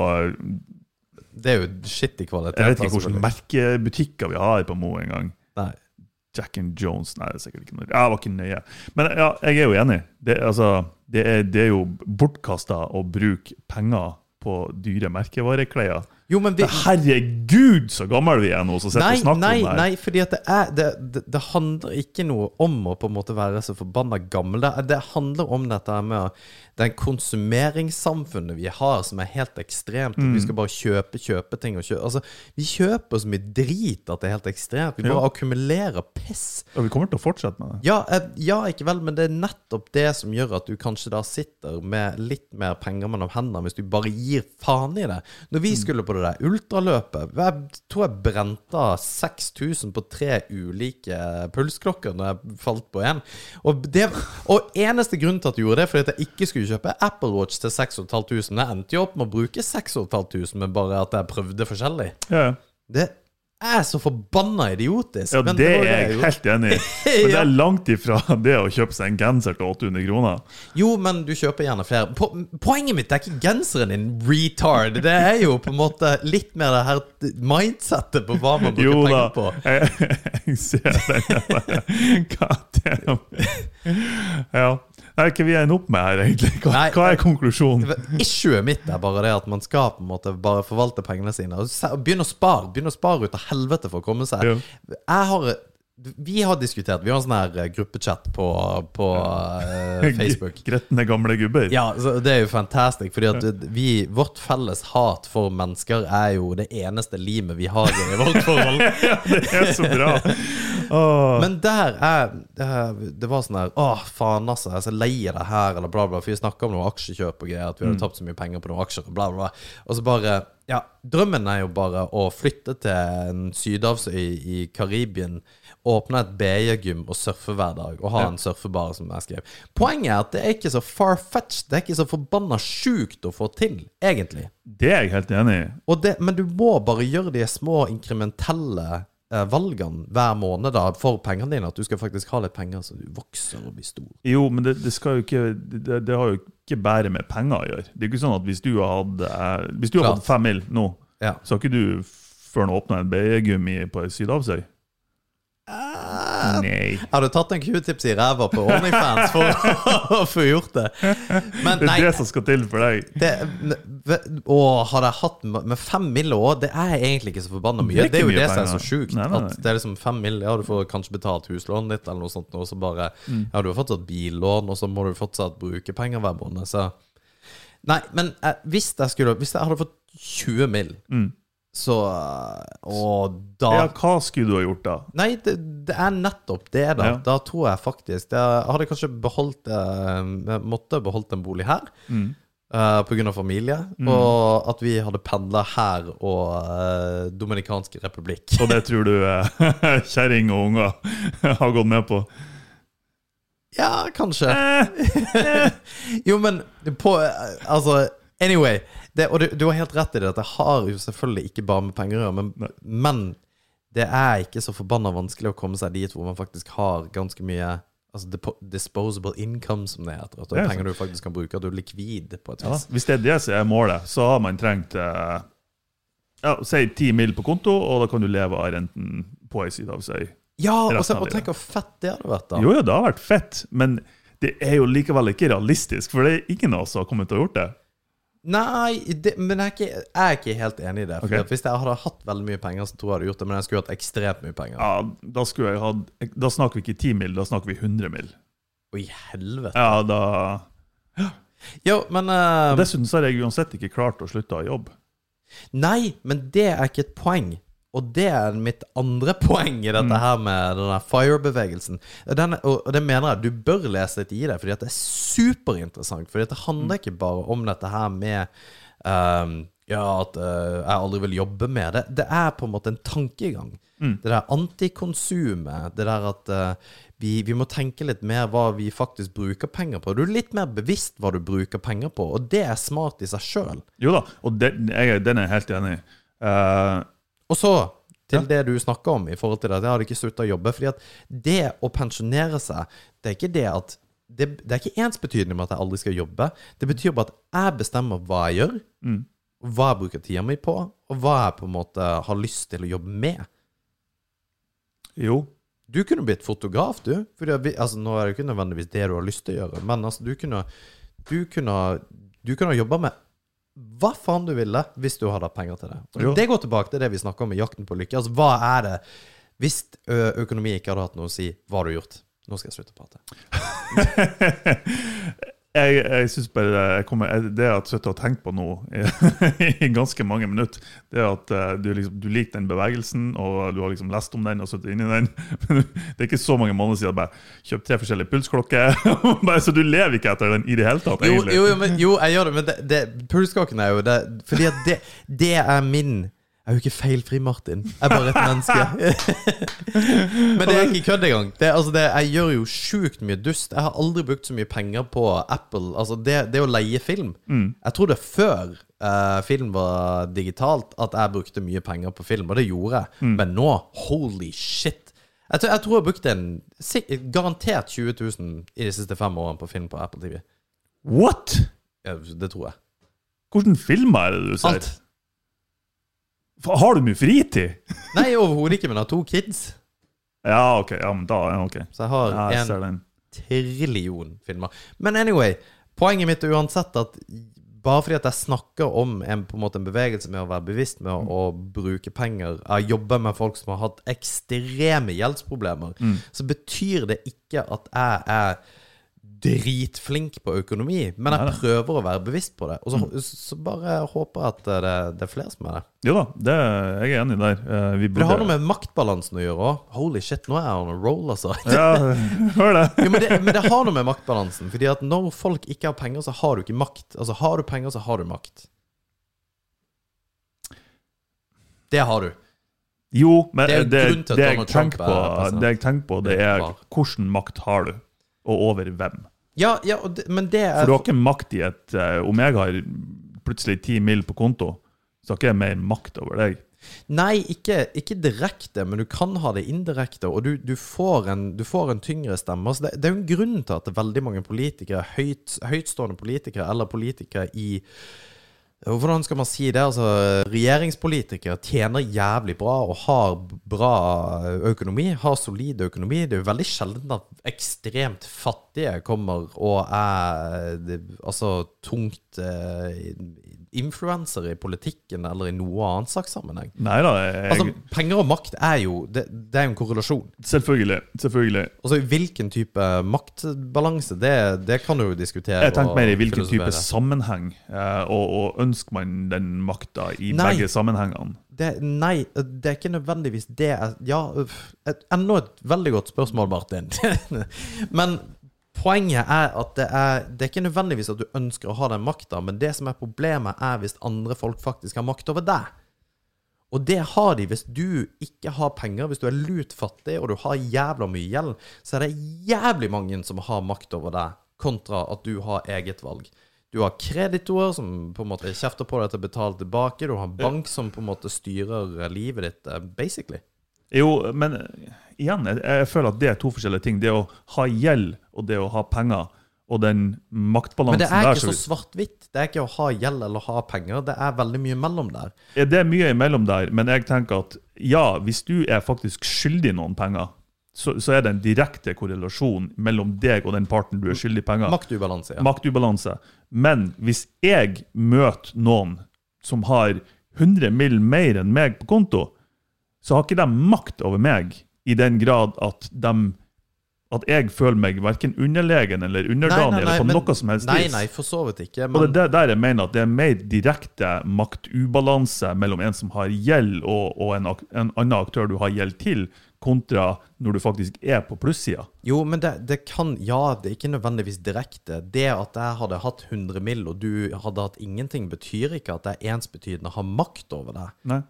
Det er jo shitty kvalitet. Jeg vet ikke altså, hvilke merkebutikker vi har på Mo engang. Jack and Jones Nei, det er sikkert ikke noe. Jeg var ikke nøye. Men ja, jeg er jo enig. Det, altså, det, er, det er jo bortkasta å bruke penger på dyre merkevareklær. Jo, men vi, Herregud, så gammel vi er nå som sitter Nei, og snakker nei, om det her. nei, fordi det er det, det, det handler ikke noe om å på en måte være så forbanna gammel. Det, handler om dette med den konsumeringssamfunnet vi har, som er helt ekstremt. Mm. Vi skal bare kjøpe, kjøpe ting kjøpe Altså, vi kjøper så mye drit at det er helt ekstremt. Vi Ja. bare akkumulerer piss. Og vi kommer til å fortsette med det. Ja, eh, ja, ikke vel, men det er nettopp det som gjør at du kanskje da sitter med litt mer penger mellom hendene, hvis du bare gir faen i det. Når vi skulle på det der ultraløpet, jeg tror jeg brente av 6000 på tre ulike pulsklokker når jeg falt på én. Og, og eneste grunn til at jeg gjorde det, fordi at jeg ikke skulle kjøpe Apple Watch til 6500. Jeg endte jo opp med å bruke 6500, men bare at jeg prøvde forskjellig. Ja. Det er så forbanna idiotisk. Ja, men det var er jeg gjorde. helt enig i. Men det er langt ifra det å kjøpe seg en genser til 800 kroner. Jo, men du kjøper gjerne flere. Po poenget mitt er ikke genseren din, retard. Det er jo på en måte litt mer det her mindsettet på hva man bruker Jo da, penger på. jeg, jeg ser den. Hva er det? Ja. Nei, ikke vi ender opp med her, egentlig? Hva, Nei, hva er konklusjonen? Issuet mitt er bare det at man skal på en måte bare forvalte pengene sine. Og begynne å spare. Begynne å spare ut av helvete for å komme seg. Ja. Jeg har Vi har diskutert Vi har en sånn her eh, gruppechat på, på uh, Facebook. Gretne gamle gubber. Ja, så det er jo fantastisk, fordi at vi, vårt felles hat for mennesker er jo det eneste limet vi har i vårt forhold. ja, det er så bra! Oh. Men der er det- var sånn her Å, faen, altså. Jeg er så lei av det her, eller bla, bla. For vi snakka om noe aksjekjøp og greier, at vi hadde tapt så mye penger på noen aksjer, og bla, bla. bla. Og så bare Ja, drømmen er jo bare å flytte til en sydhavsøy i Karibien, åpne et BJ-gym og surfe hver dag, og ha en surfebar, som jeg skrev. Poenget er at det er ikke så far-fetched, det er ikke så forbanna sjukt å få til, egentlig. Det er jeg helt enig i. Det, men du må bare gjøre de små inkrementelle eh, valgene hver måned da, for pengene dine. At du skal faktisk ha litt penger så du vokser og blir stor. Jo, men det, det ikke det, det har jo ikke bare med penger å gjøre. Det er ikke sånn at hvis du hadde eh, Hvis du har hatt fem mil nå, Ja. så har ikke du før nå åpna en BE-gummi på ei sydhavsøy? Nei. Har du tatt en q-tips i ræva på OnlyFans for å få gjort det? Men Det er det som skal til for deg. det, Å, hadde jeg hatt med fem mill. òg, Det er egentlig ikke så forbanna mye. Det er Det er, jo det som er så sjukt. At det er liksom fem mill. Ja, du får kanskje betalt huslånet ditt, eller noe sånt, og så bare Mm. Ja, du har fortsatt billån, og så må du fortsatt bruke penger hver måned, så Nei, men eh, hvis jeg skulle Hvis jeg hadde fått 20 mill., Mm. Så eh, Og da Ja, hva skulle du ha gjort da? Nei, det, det er nettopp det, da. Ja. Da tror jeg faktisk Jeg hadde kanskje beholdt eh, jeg Måtte beholdt en bolig her. Mm. Uh, Pga. familie. Og at vi hadde pendla her og uh, Dominikansk republikk. Og det tror du uh, kjerring og unger har gått med på? Ja, kanskje. Eh, Jo, men på eh, Altså, anyway. Det, og du, du har helt rett i det. At det har jo selvfølgelig ikke bare med penger å gjøre, men, men det er ikke så forbanna vanskelig å komme seg dit hvor man faktisk har ganske mye Altså disposable income, som det heter. At det er er penger du faktisk kan bruke. At du er likvid på et ja, vis. hvis det er det som er målet, så har man trengt eh, ja, si ti mil på konto, og da kan du leve av renten på ei sydhavsøy. Ja, og, Resten så, og tenk hvor fett det hadde vært, da. Jo, jo, det har vært fett, men det er jo likevel ikke realistisk, for det er ingen av oss som har kommet til å gjort det. Nei, det, men jeg er, ikke, jeg er ikke helt enig i det. Fordi Ok. Hvis jeg hadde hatt veldig mye penger, så tror jeg jeg hadde gjort det. Men jeg skulle hatt ekstremt mye penger. Ja, da, hatt, da snakker vi ikke 10 mil, da snakker vi 100 mil. I helvete. Ja, da Jo, men uh, Dessuten så har jeg uansett ikke klart å slutte å jobbe. Nei, men det er ikke et poeng. Og det er mitt andre poeng i dette her med denne FIRE-bevegelsen. Og, det mener jeg du bør lese litt i det, fordi at det er superinteressant. Fordi at det handler ikke bare om dette her med um, ja, at uh, jeg aldri vil jobbe med det. Det er på en måte en tankegang. Det der antikonsumet, det der at uh, vi, vi må tenke litt mer hva vi faktisk bruker penger på. Du er litt mer bevisst hva du bruker penger på, og det er smart i seg sjøl. Jo da, og det, jeg, den er jeg helt enig i. Eh, Og så til Ja. det du snakker om i forhold til det jeg hadde ikke slutta å jobbe. fordi at det å pensjonere seg, det er ikke det at det, det er ikke ensbetydende med at jeg aldri skal jobbe. Det betyr bare at jeg bestemmer hva jeg gjør, mm. hva jeg bruker tida mi på, og hva jeg på en måte har lyst til å jobbe med. Jo. Du kunne blitt fotograf, du. At altså, nå er det ikke nødvendigvis det du har lyst til å gjøre, men altså, du kunne Du kunne, du kunne jobba med hva faen du ville, hvis du hadde hatt penger til det. Og. Det går tilbake til det vi snakker om i Jakten på lykke. Altså, hva er det Hvis økonomi ikke hadde hatt noe å si, hva har du gjort? Nå skal jeg slutte å prate. jeg, jeg synes bare det, jeg kommer, jeg- det jeg har sittet og tenkt på nå i, ganske mange minutter, det er at eh, du, liksom, du liker den bevegelsen, og du har liksom lest om den og sittet inni den. Men det er ikke så mange måneder siden bare kjøpte tre forskjellige pulsklokker. så du lever ikke etter den i det hele tatt, egentlig. jo, jo, men, jo jeg gjør det, men det, det, pulsklokken er jo det Fordi at det, det er min Jeg er jo ikke feilfri, Martin. Jeg er bare et menneske. men det er ikke kødd engang. Det, er- altså, det, jeg gjør jo sjukt mye dust. Jeg har aldri brukt så mye penger på Apple. Altså, det, det å leie film Jeg tror det før eh, film var digitalt, at jeg brukte mye penger på film, og det gjorde jeg. Men nå, holy shit. Jeg tror jeg, tror jeg brukte en garantert 20 000 i de siste fem årene på film på Apple TV. What?! Ja, det tror jeg. Hvordan filmer er det du ser? Alt. Har du mye fritid? Nei, overhodet ikke, men jeg har to kids. Ja, ok. Ja, men da, ja, ok. Så jeg har Ja, jeg en den. trillion filmer. Men anyway, poenget mitt er uansett at bare fordi at jeg snakker om en, på en, måte en bevegelse med å være bevisst med å, å bruke penger Jeg jobber med folk som har hatt ekstreme gjeldsproblemer. Så betyr det ikke at jeg er dritflink på økonomi, men jeg prøver å være bevisst på det. Og så, så bare håper jeg at det, det er flere som er det. Jo da, det, jeg er enig der. Eh, Vi burde det har noe med maktbalansen å gjøre òg. Holy shit, nå er jeg on a roll, altså. Ja, hør det. Jo, men, det, men det har noe med maktbalansen. Fordi at når folk ikke har penger, så har du ikke makt. Altså Har du penger, så har du makt. Det har du. Jo, men Det det, det, jeg på, er det jeg tenker på, det er hvordan makt har du, og over hvem. Ja, ja det, men det For er du har ikke makt i et uh, Om jeg har plutselig ti mil på konto, så har ikke jeg mer makt over deg. Nei, ikke, ikke direkte, men du kan ha det indirekte. Og du, du, får, en, du får en tyngre stemme. Altså det, det er jo en grunn til at veldig mange politikere, høyt, høytstående politikere, eller politikere i hvordan skal man si det? Altså, regjeringspolitikere tjener jævlig bra og har bra økonomi. Har solid økonomi. Det er jo veldig sjelden at ekstremt fattige kommer og er altså tungt eh, influensere i politikken eller i noe annet slags sammenheng. Neida, jeg, Altså, penger og makt er jo Det, det er jo en korrelasjon. selvfølgelig. Selvfølgelig. Altså, hvilken type maktbalanse, det, det kan du jo diskutere. Jeg tenker mer i hvilken type sammenheng, eh, og, og ønsker man den makta i Nei. begge sammenhengene? Det, nei, det er ikke nødvendigvis det Ja, enda et veldig godt spørsmål, Martin. men poenget er at det er, det er ikke nødvendigvis at du ønsker å ha den makta, men det som er problemet, er hvis andre folk faktisk har makt over deg. Og det har de hvis du ikke har penger, hvis du er lutfattig og du har jævla mye gjeld, så er det jævlig mange som har makt over deg, kontra at du har eget valg. Du har kreditorer som på en måte kjefter på deg til å betale tilbake. Du har en bank som på en måte styrer livet ditt, eh, basically. Jo, men igjen, jeg, jeg føler at det er to forskjellige ting. Det å ha gjeld og det å ha penger, og den maktbalansen der. Men det er der ikke så så- svart-hvitt. Det er ikke å ha gjeld eller ha penger. Det er veldig mye mellom der. Ja, Det er mye imellom der, men jeg tenker at ja, hvis du er faktisk skyldig noen penger, så, så er det en direkte korrelasjon mellom deg og den parten du er skyldig penger. Maktubalanse, ja. Maktubalanse. Men hvis jeg møter noen som har 100 mill. mer enn meg på konto, så har ikke de makt over meg i den grad at de at jeg føler meg verken underlegen eller underdanig eller på men- noe som helst Nei, vis. nei, for så vidt ikke. Og det er der jeg mener at det er mer direkte maktubalanse mellom en som har gjeld, og, og en, en annen aktør du har gjeld til, kontra når du faktisk er på plussida. jo, men det, det kan Ja, det er ikke nødvendigvis direkte. Det at jeg hadde hatt 100 mill., og du hadde hatt ingenting, betyr ikke at det er ensbetydende har makt over deg. Nei,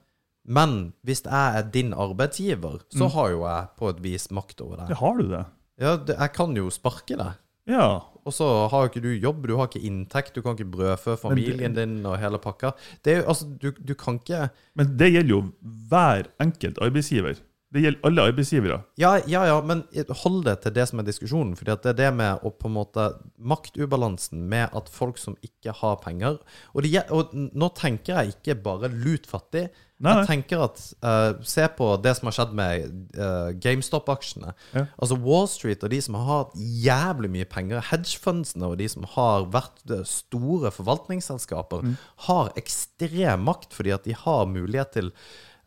Men hvis jeg er din arbeidsgiver, så har jo jeg på et vis makt over det Ja, har du det. Ja, det, jeg kan jo sparke deg. Ja. Og så har jo ikke du jobb, du har ikke inntekt, du kan ikke brødfø familien din og hele pakka. Det er jo, altså, du, du kan ikke Men det gjelder jo hver enkelt arbeidsgiver. Det gjelder alle arbeidsgivere. Ja, ja, ja, men hold det til det som er diskusjonen. fordi at det er det med å på en måte Maktubalansen med at folk som ikke har penger Og, det, og nå tenker jeg ikke bare lut fattig. Nei, nei. Jeg tenker at uh, Se på det som har skjedd med uh, GameStop-aksjene. Ja. Altså Wall Street og de som har hatt jævlig mye penger, hedgefundsene og de som har vært eh, store forvaltningsselskaper, Mm. har ekstrem makt fordi at de har mulighet til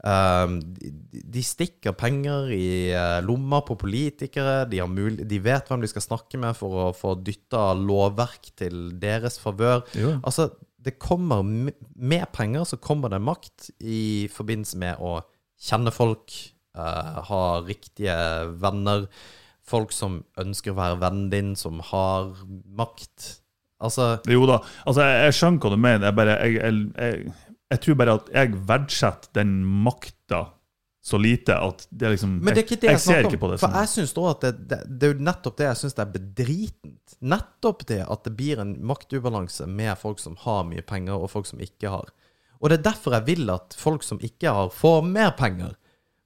Um, de, de stikker penger i uh, lomma på politikere. De, har mul de vet hvem de skal snakke med for å få dytta lovverk til deres favør. Altså, det kommer Med penger så kommer det makt i forbindelse med å kjenne folk, uh, ha riktige venner, folk som ønsker å være vennen din, som har makt. Altså Jo da. Altså, jeg, jeg skjønner hva du mener. Jeg, bare, jeg, jeg tror bare at jeg verdsetter den makta så lite at det er liksom Men det er ikke det jeg, jeg ser ikke på det For jeg synes da at det, det, det er jo nettopp det jeg syns er bedritent. Nettopp det at det blir en maktubalanse med folk som har mye penger, og folk som ikke har. Og det er derfor jeg vil at folk som ikke har, får mer penger.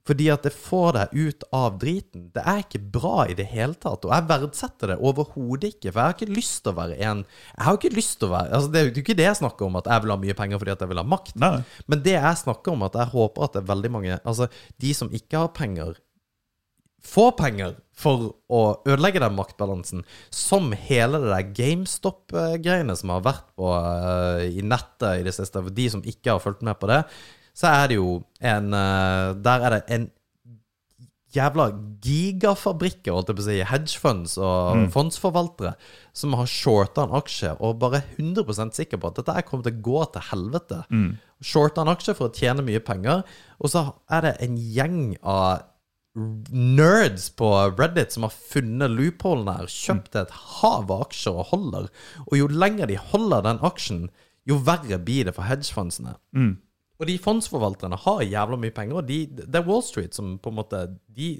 Fordi at det får deg ut av driten. Det er ikke bra i det hele tatt. Og jeg verdsetter det overhodet ikke. For jeg har ikke lyst til å være en Jeg har ikke lyst til å være altså Det er jo ikke det jeg snakker om, at jeg vil ha mye penger fordi at jeg vil ha makt. Nei. Men det jeg snakker om, at jeg håper at det er veldig mange Altså, de som ikke har penger, får penger for å ødelegge den maktbalansen. Som hele det der GameStop-greiene som har vært på uh, i nettet i det siste. For de som ikke har fulgt med på det, så er det jo en eh, Der er det en jævla gigafabrikker, holdt jeg på å si, hedgefunds og fondsforvaltere, som har shorta en aksje og bare 100% sikker på at dette kommer til å gå til helvete. Shorta en aksje for å tjene mye penger, og så er det en gjeng av nerds på Reddit som har funnet loopholen her, kjøpt et hav av aksjer og holder. Og jo lenger de holder den aksjen, jo verre blir det for hedgefondsene. Og de fondsforvalterne har jævla mye penger, og de, det er Wall Street som på en måte de,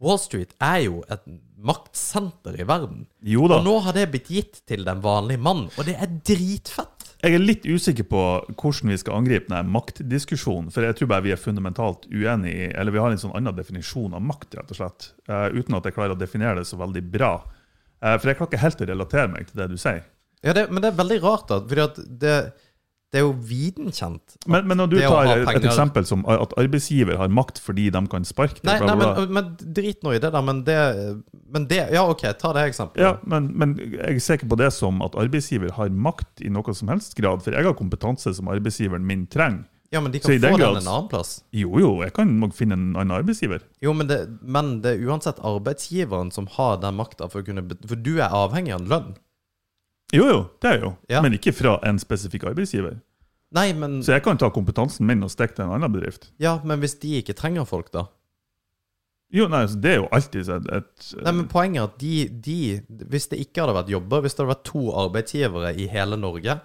Wall Street er jo et maktsenter i verden. Jo da. Og nå har det blitt gitt til den vanlige mann, og det er dritfett. Jeg er litt usikker på hvordan vi skal angripe denne maktdiskusjonen. For jeg tror bare vi er fundamentalt uenige Eller vi har en sånn annen definisjon av makt, rett og slett. Uh, uten at jeg klarer å definere det så veldig bra. Uh, for jeg klarer ikke helt å relatere meg til det du sier. Ja, det, men det er veldig rart, da. Fordi at det, det er jo viden kjent. Men, men når du tar et eksempel som at arbeidsgiver har makt fordi de kan sparke Nei, nei men, men drit nå i det, da. Men det, men det Ja, OK, ta det eksempelet. Ja, men, men jeg ser ikke på det som at arbeidsgiver har makt i noe som helst grad. For jeg har kompetanse som arbeidsgiveren min trenger. Ja, men de kan få den grad- en annen plass. Jo, jo, jeg kan finne en annen arbeidsgiver. Jo, men det, men det er uansett arbeidsgiveren som har den makta for For du er avhengig av en lønn. Jo, jo, det er jo. Ja. Men ikke fra en spesifikk arbeidsgiver. Nei, men Så jeg kan ta kompetansen min og stikke til en annen bedrift. Ja, men hvis de ikke trenger folk, da? Jo, nei, altså, Det er jo alltid et, et Nei, men Poenget er at de, de Hvis det ikke hadde vært jobber, hvis det hadde vært to arbeidsgivere i hele Norge,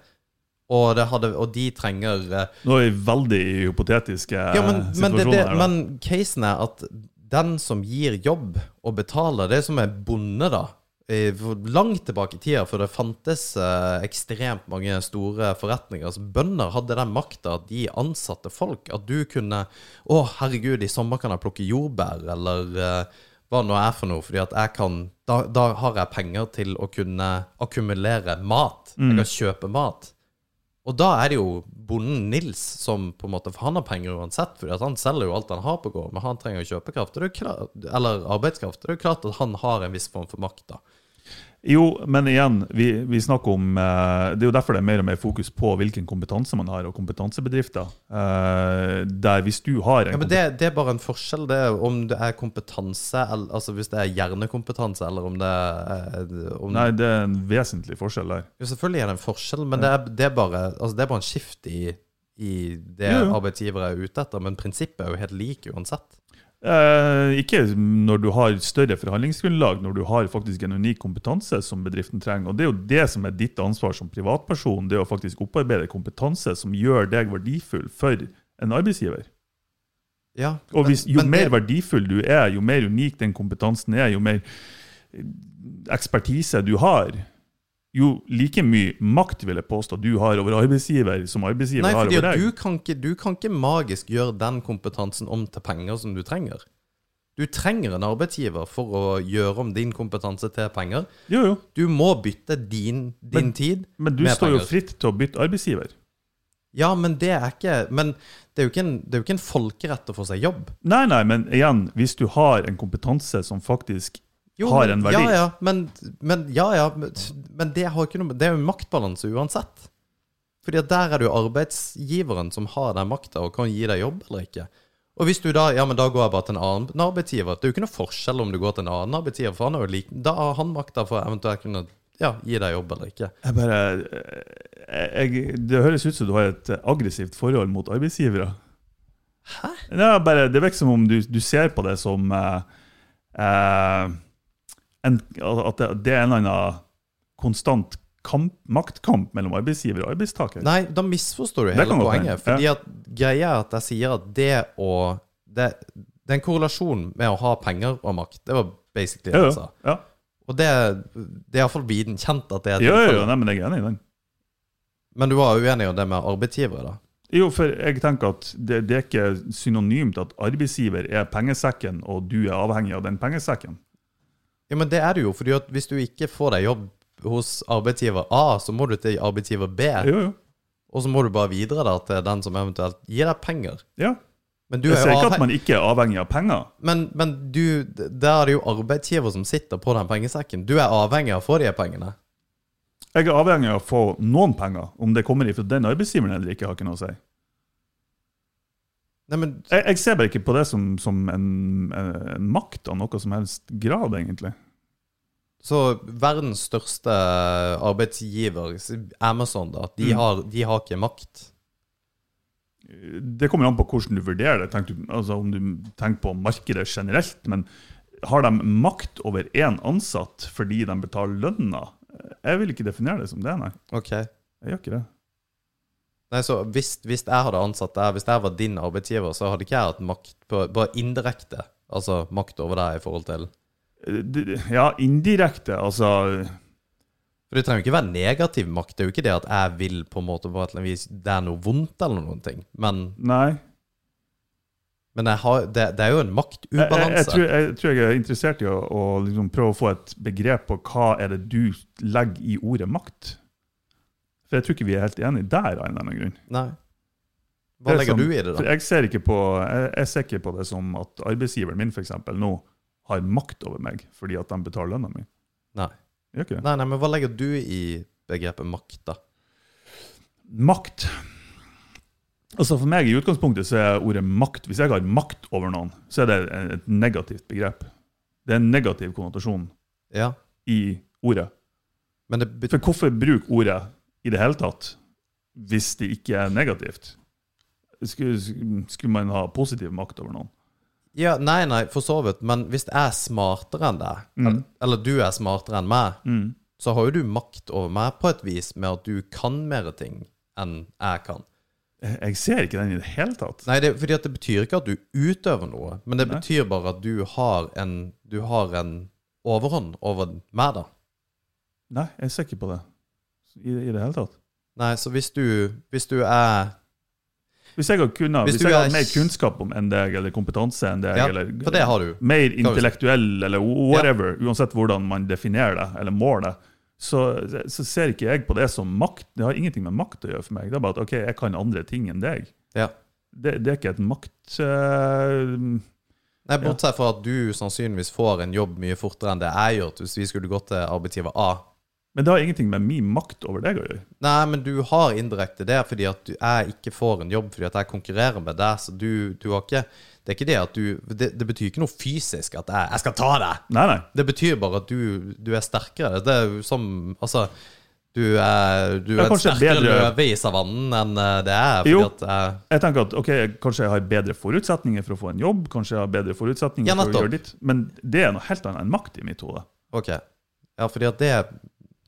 og, det hadde, og de trenger eh, Nå er vi veldig hypotetiske Ja, men, men, det, situasjoner det, her. da. men casen er at den som gir jobb og betaler, det er som er bonde, da. Langt tilbake i tida, for det fantes eh, ekstremt mange store forretninger. Altså, bønder hadde den makta at de ansatte folk. At du kunne Å, herregud, i sommer kan jeg plukke jordbær, eller eh, hva nå er for noe. Fordi at jeg kan da, da har jeg penger til å kunne akkumulere mat. Jeg kan kjøpe mat. Og da er det jo bonden Nils som på en måte For han har penger uansett, fordi han selger jo alt han har på gård, men han trenger kjøpekraft, og er eller arbeidskraft. Det er jo klart at han har en viss form for makt, da. Jo, men igjen, vi, vi snakker om eh, Det er jo derfor det er mer og mer fokus på hvilken kompetanse man har, og kompetansebedrifter. Eh, der hvis du har en Ja, men det, det er bare en forskjell, det er om det er kompetanse, eller, altså hvis det er hjernekompetanse, eller om det er om, Nei, det er en vesentlig forskjell der. Jo, selvfølgelig er det en forskjell, men det, er, det, er bare, altså det er bare en skift i, i det Jo, jo. arbeidsgivere er ute etter, men prinsippet er jo helt lik uansett. Eh, ikke når du har større forhandlingsgrunnlag, når du har faktisk en unik kompetanse som bedriften trenger. Og Det er jo det som er ditt ansvar som privatperson, det å faktisk opparbeide kompetanse som gjør deg verdifull for en arbeidsgiver. Ja, Og hvis, jo men mer verdifull du er, jo mer unik den kompetansen er, jo mer eh, ekspertise du har, jo like mye makt vil jeg påstå du har over arbeidsgiver som arbeidsgiver Nei, har over deg. du kan, ikke, du kan ikke magisk gjøre den kompetansen om til penger som du trenger. Du trenger en arbeidsgiver for å gjøre om din kompetanse til penger. Jo, jo. Du må bytte din, din Men- tid Men du står står jo fritt til å bytte arbeidsgiver. Ja, men det er ikke Men det er jo ikke en, det jo ikke en folkerett å få seg jobb. Nei, nei, men igjen, hvis du har en kompetanse som faktisk Jo, har en verdi Ja, ja, men, men, ja, ja, men, det, noe, det er jo en maktbalanse uansett. Fordi at der er det jo arbeidsgiveren som har den makta og kan gi deg jobb eller ikke. Og hvis du da Ja, men da går jeg bare til en annen arbeidsgiver. Det er jo ikke noe forskjell om du går til en annen arbeidsgiver, for han er jo lik, da har han makta for eventuelt kunne ja, gi deg jobb eller ikke. jeg bare, jeg, Det høres ut som du har et aggressivt forhold mot arbeidsgivere. Hæ? Ja, bare, det virker som om du, du ser på det som eh, eh, en, At det, er en eller annen konstant kamp, maktkamp mellom arbeidsgiver og arbeidstaker. Nei, da misforstår du hele poenget. Fordi at greia er at jeg sier at det å det, det er en korrelasjon med å ha penger og makt. Det var basically det jeg sa. ja. Og det, det er iallfall viden kjent at det er tilfellet. jo, jo, nei, men jeg er enig i den. Men du var uenig i det med arbeidsgivere, da? Jo, for jeg tenker at det, det er ikke synonymt at arbeidsgiver er pengesekken, og du er avhengig av den pengesekken. Ja, men det er det jo, fordi at hvis du ikke får deg jobb hos arbeidsgiver A, så må du til arbeidsgiver B, Jo, jo. og så må du bare videre der til den som eventuelt gir deg penger. Ja. Men du Jeg er sier ikke at man ikke er avhengig av penger. Men, men du, der er det jo arbeidsgiver som sitter på den pengesekken. Du er avhengig av å få de pengene. Jeg er avhengig av å få noen penger. Om det kommer ifra den arbeidsgiveren eller ikke, har ikke noe å si. Nei, men Jeg, jeg ser bare ikke på det som, som en, en makt av noe som helst grad, egentlig. Så verdens største arbeidsgiver, Amazon, da, de, Mm. har, de har ikke makt. Det kommer an på hvordan du vurderer det. Du, altså om du tenker på markedet generelt. Men har de makt over én ansatt fordi de betaler lønna? Jeg vil ikke definere det som det, nei. Ok. Jeg gjør ikke det. Nei, så hvis, hvis jeg hadde ansatt deg, hvis jeg var din arbeidsgiver, så hadde ikke jeg hatt makt på, bare indirekte, altså makt over deg i forhold til Ja, indirekte, altså For det trenger jo ikke være negativ makt. Det er jo ikke det at jeg vil på en måte på et eller annet vis Det er noe vondt eller noen ting. Men, Nei. men jeg har, det, det er jo en Jeg, jeg, maktubalanse. jeg, tror, jeg tror jeg er interessert i å, å liksom prøve å få et begrep på hva er det du legger i ordet makt. For jeg tror ikke vi er helt enige der, av en eller annen grunn. Nei. Hva er legger som, du i det, da? jeg ser ikke på, jeg, jeg ser ikke på det som at arbeidsgiveren min for eksempel, nå har makt over meg fordi at de betaler lønna mi. Nei. Nei, nei, men hva legger du i begrepet makt, da? Makt. Altså For meg i utgangspunktet så er ordet makt Hvis jeg har makt over noen, så er det et negativt begrep. Det er en negativ konnotasjon Ja, i ordet. men For hvorfor bruke ordet i det hele tatt hvis det ikke er negativt? Skulle, skulle man ha positiv makt over noen? Ja, nei, nei, for så vidt. Men hvis jeg er smartere enn deg, Mm. eller, eller du er smartere enn meg, så har jo du makt over meg på et vis med at du kan mer ting enn jeg kan. Jeg ser ikke den i det hele tatt. Nei, det, fordi det betyr ikke at du utøver noe, men det Nei. betyr bare at du har en, du har en overhånd over meg, da. Nei, jeg ser ikke på det i, i det hele tatt. Nei, så hvis du, hvis du er Hvis jeg, har kunnet, Hvis hvis jeg har er- mer kunnskap om enn deg, eller kompetanse enn deg, Ja, eller for det har du. mer intellektuell, eller whatever, uansett hvordan man definerer det, eller måler det, så, så ser ikke jeg på det som makt. Det har ingenting med makt å gjøre for meg. Det er bare at ok, jeg kan andre ting enn deg. Ja. Det, det er ikke et makt... Uh, Nei, Bortsett fra at du sannsynligvis får en jobb mye fortere enn det jeg gjør hvis vi skulle gått til arbeidsgiver A. men det har ingenting med min makt over deg å gjøre. Nei, men du har indirekte det fordi at jeg ikke får en jobb fordi at jeg konkurrerer med deg. Så du, du har ikke Det er ikke det at du Det, det betyr ikke noe fysisk at jeg, jeg skal ta deg. Nei, nei. Det betyr bare at du, du er sterkere. Det er jo som Altså, du er, du er, er sterkere løve i savannen enn eh, det er. Jo. at jeg, Jeg tenker at ok, kanskje jeg har bedre forutsetninger for å få en jobb, kanskje jeg har bedre forutsetninger Ja, for å gjøre ditt, men det er noe helt annet enn makt i mitt hode. Ok. Ja, fordi at det,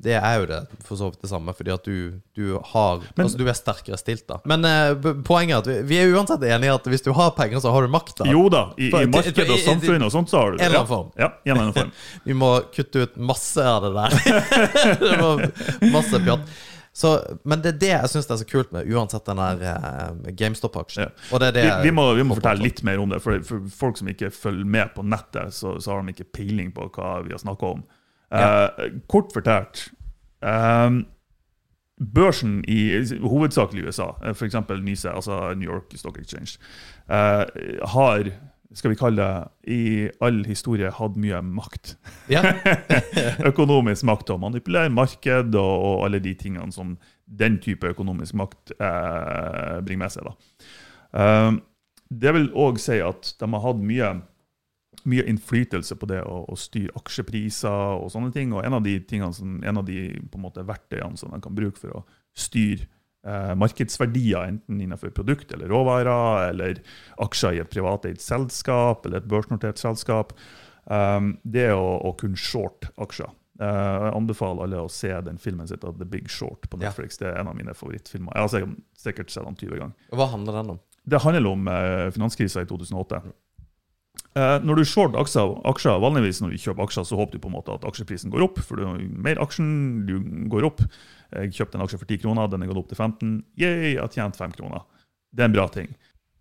det er jo det for så vidt det samme, fordi at du, du har Men- Altså, du er sterkere stilt, da. Men eh, poenget er at vi, vi er uansett enige at hvis du har penger, så har du makt. da Jo da, i, For- i markedet og samfunnet og sånt, så har du En eller annen form. Ja, ja, en eller annen form. Vi må kutte ut masse av det der. det var masse pjatt. Så, men det er det jeg syns er så kult med uansett den der eh, GameStop-aksjen. Ja. Det det Vi, vi må, vi må fortelle litt mer om det, for, for folk som ikke følger med på nettet, så, så har de ikke peiling på hva vi har snakka om. Eh, kort fortalt um, Børsen i hovedsakelig USA, f.eks. NYSE, altså New York Stock Exchange, uh, har skal vi kalle det, i all historie hatt mye makt. Ja. økonomisk makt til å manipulere marked og, og alle de tingene som den type økonomisk makt eh, bringer med seg. Da. Um, det vil òg si at de har hatt mye, mye innflytelse på det å, å styre aksjepriser og sånne ting. Og en av de, som, en av de på en måte, verktøyene som de kan bruke for å styre eh, markedsverdier, enten innenfor produkt eller råvarer, eller aksjer i et privateid selskap eller et børsnotert selskap, Um, det er å, å kunne short aksjer. Uh, jeg anbefaler alle å se den filmen sitt av The Big Short på Ja. Netflix. Det er en av mine favorittfilmer. Jeg har sikkert- sikkert sett den 20 ganger. Hva handler den om? Det handler om uh, finanskrisa i 2008. Uh, når du short aksjer, aksjer, vanligvis når du kjøper aksjer, så håper du på en måte at aksjeprisen går opp. For du har mer aksjen, du går opp. Jeg kjøpte en aksje for 10 kroner, den er gått opp til 15. Yay, jeg har tjent 5 kroner. Det er en bra ting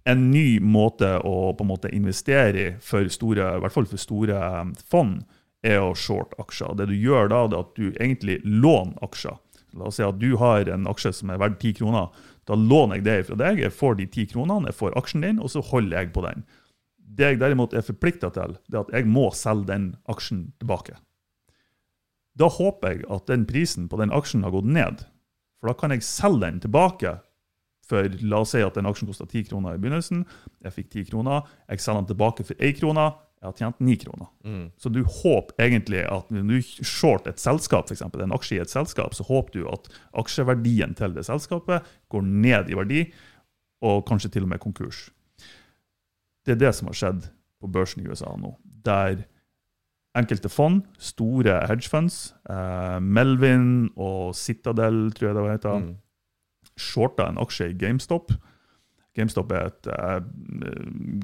en ny måte å på en måte investere i for store, i hvert fall for store eh, fond, er å short aksjer. Det du gjør da, det er at du egentlig låner aksjer. La oss si at du har en aksje som er verdt 10 kroner. Da låner jeg det fra deg, jeg får de 10 kronene, jeg får aksjen din, og så holder jeg på den. Det jeg derimot er forplikta til, det er at jeg må selge den aksjen tilbake. Da håper jeg at den prisen på den aksjen har gått ned. For da kan jeg selge den tilbake for la oss si at den aksjen kosta 10 kroner i begynnelsen. Jeg fikk 10 kroner. Jeg selger den tilbake for 1 krone. Jeg har tjent 9 kroner. Mm. Så du håper egentlig at når du short et selskap, f.eks. en aksje i et selskap, så håper du at aksjeverdien til det selskapet går ned i verdi, og kanskje til og med konkurs. Det er det som har skjedd på børsen i USA nå. Der enkelte fond, store hedgefunds, eh, Melvin og Citadel, tror jeg det var heter, Mm. shorta en aksje i GameStop. GameStop er et eh,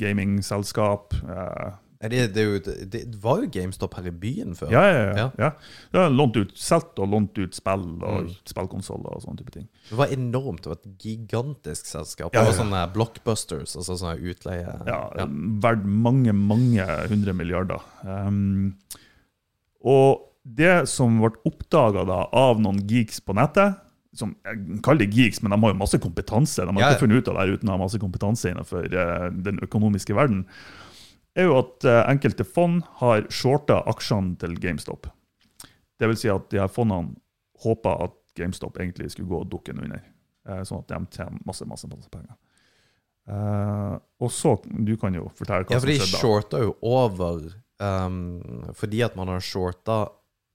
gamingselskap. eh, det, det, jo, det, var jo GameStop her i byen før. ja, ja, ja. Ja. ja. Lånt ut, Selt og lånt ut spill og Mm. spillkonsoller og sånne type ting. Det var enormt. Det var et gigantisk selskap. Ja, Det var sånne blockbusters, altså sånne utleie... Ja, Verdt mange, mange hundre milliarder. Um, og det som ble oppdaga av noen geeks på nettet som Jeg kaller det geeks, men de har jo masse kompetanse. De har Ja, ja. ikke funnet ut av det uten å ha masse kompetanse innenfor eh, den økonomiske verden. Er jo at eh, enkelte fond har shorta aksjene til GameStop. Det vil si at de her fondene håpa at GameStop egentlig skulle gå dukken under. eh, sånn at de tjener masse, masse, masse penger. Uh, og så, Du kan jo fortelle hva Ja, for som skjedde. da. shorta jo over um, fordi at man har shorta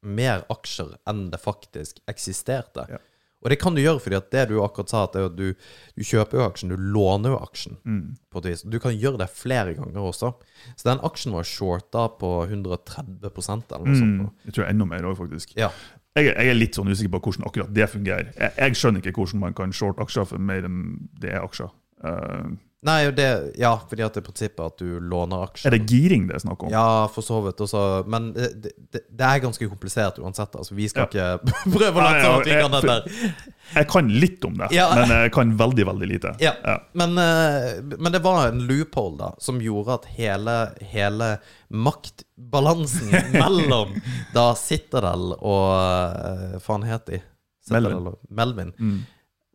mer aksjer enn det faktisk eksisterte. Ja. Og det kan du gjøre fordi at det du akkurat sa, at det at du, du kjøper jo aksjen, du låner jo aksjen. Mm. på et vis. Du kan gjøre det flere ganger også. Så den aksjen var shorta på 130% eller noe sånt. Mm. Jeg tror enda mer òg, faktisk. Ja. Jeg, jeg er litt sånn usikker på hvordan akkurat det fungerer. Jeg, jeg skjønner ikke hvordan man kan shorte aksjer for mer enn det er aksjer. Eh, Nei, det, ja, fordi at det er prinsippet at du låner aksjer. Er det giring det er snakk om? Ja, for så vidt. Også, men det, det, det er ganske komplisert uansett. Altså, vi skal ikke prøve å late Ja, ja, som at vi kan dette. Jeg kan litt om det, Ja. men jeg kan veldig, veldig lite. Ja. Ja. Men, eh, men det var en loophole da som gjorde at hele, hele maktbalansen mellom da Citadel og Faen het de? Citadel Melvin. Melvin. Mm.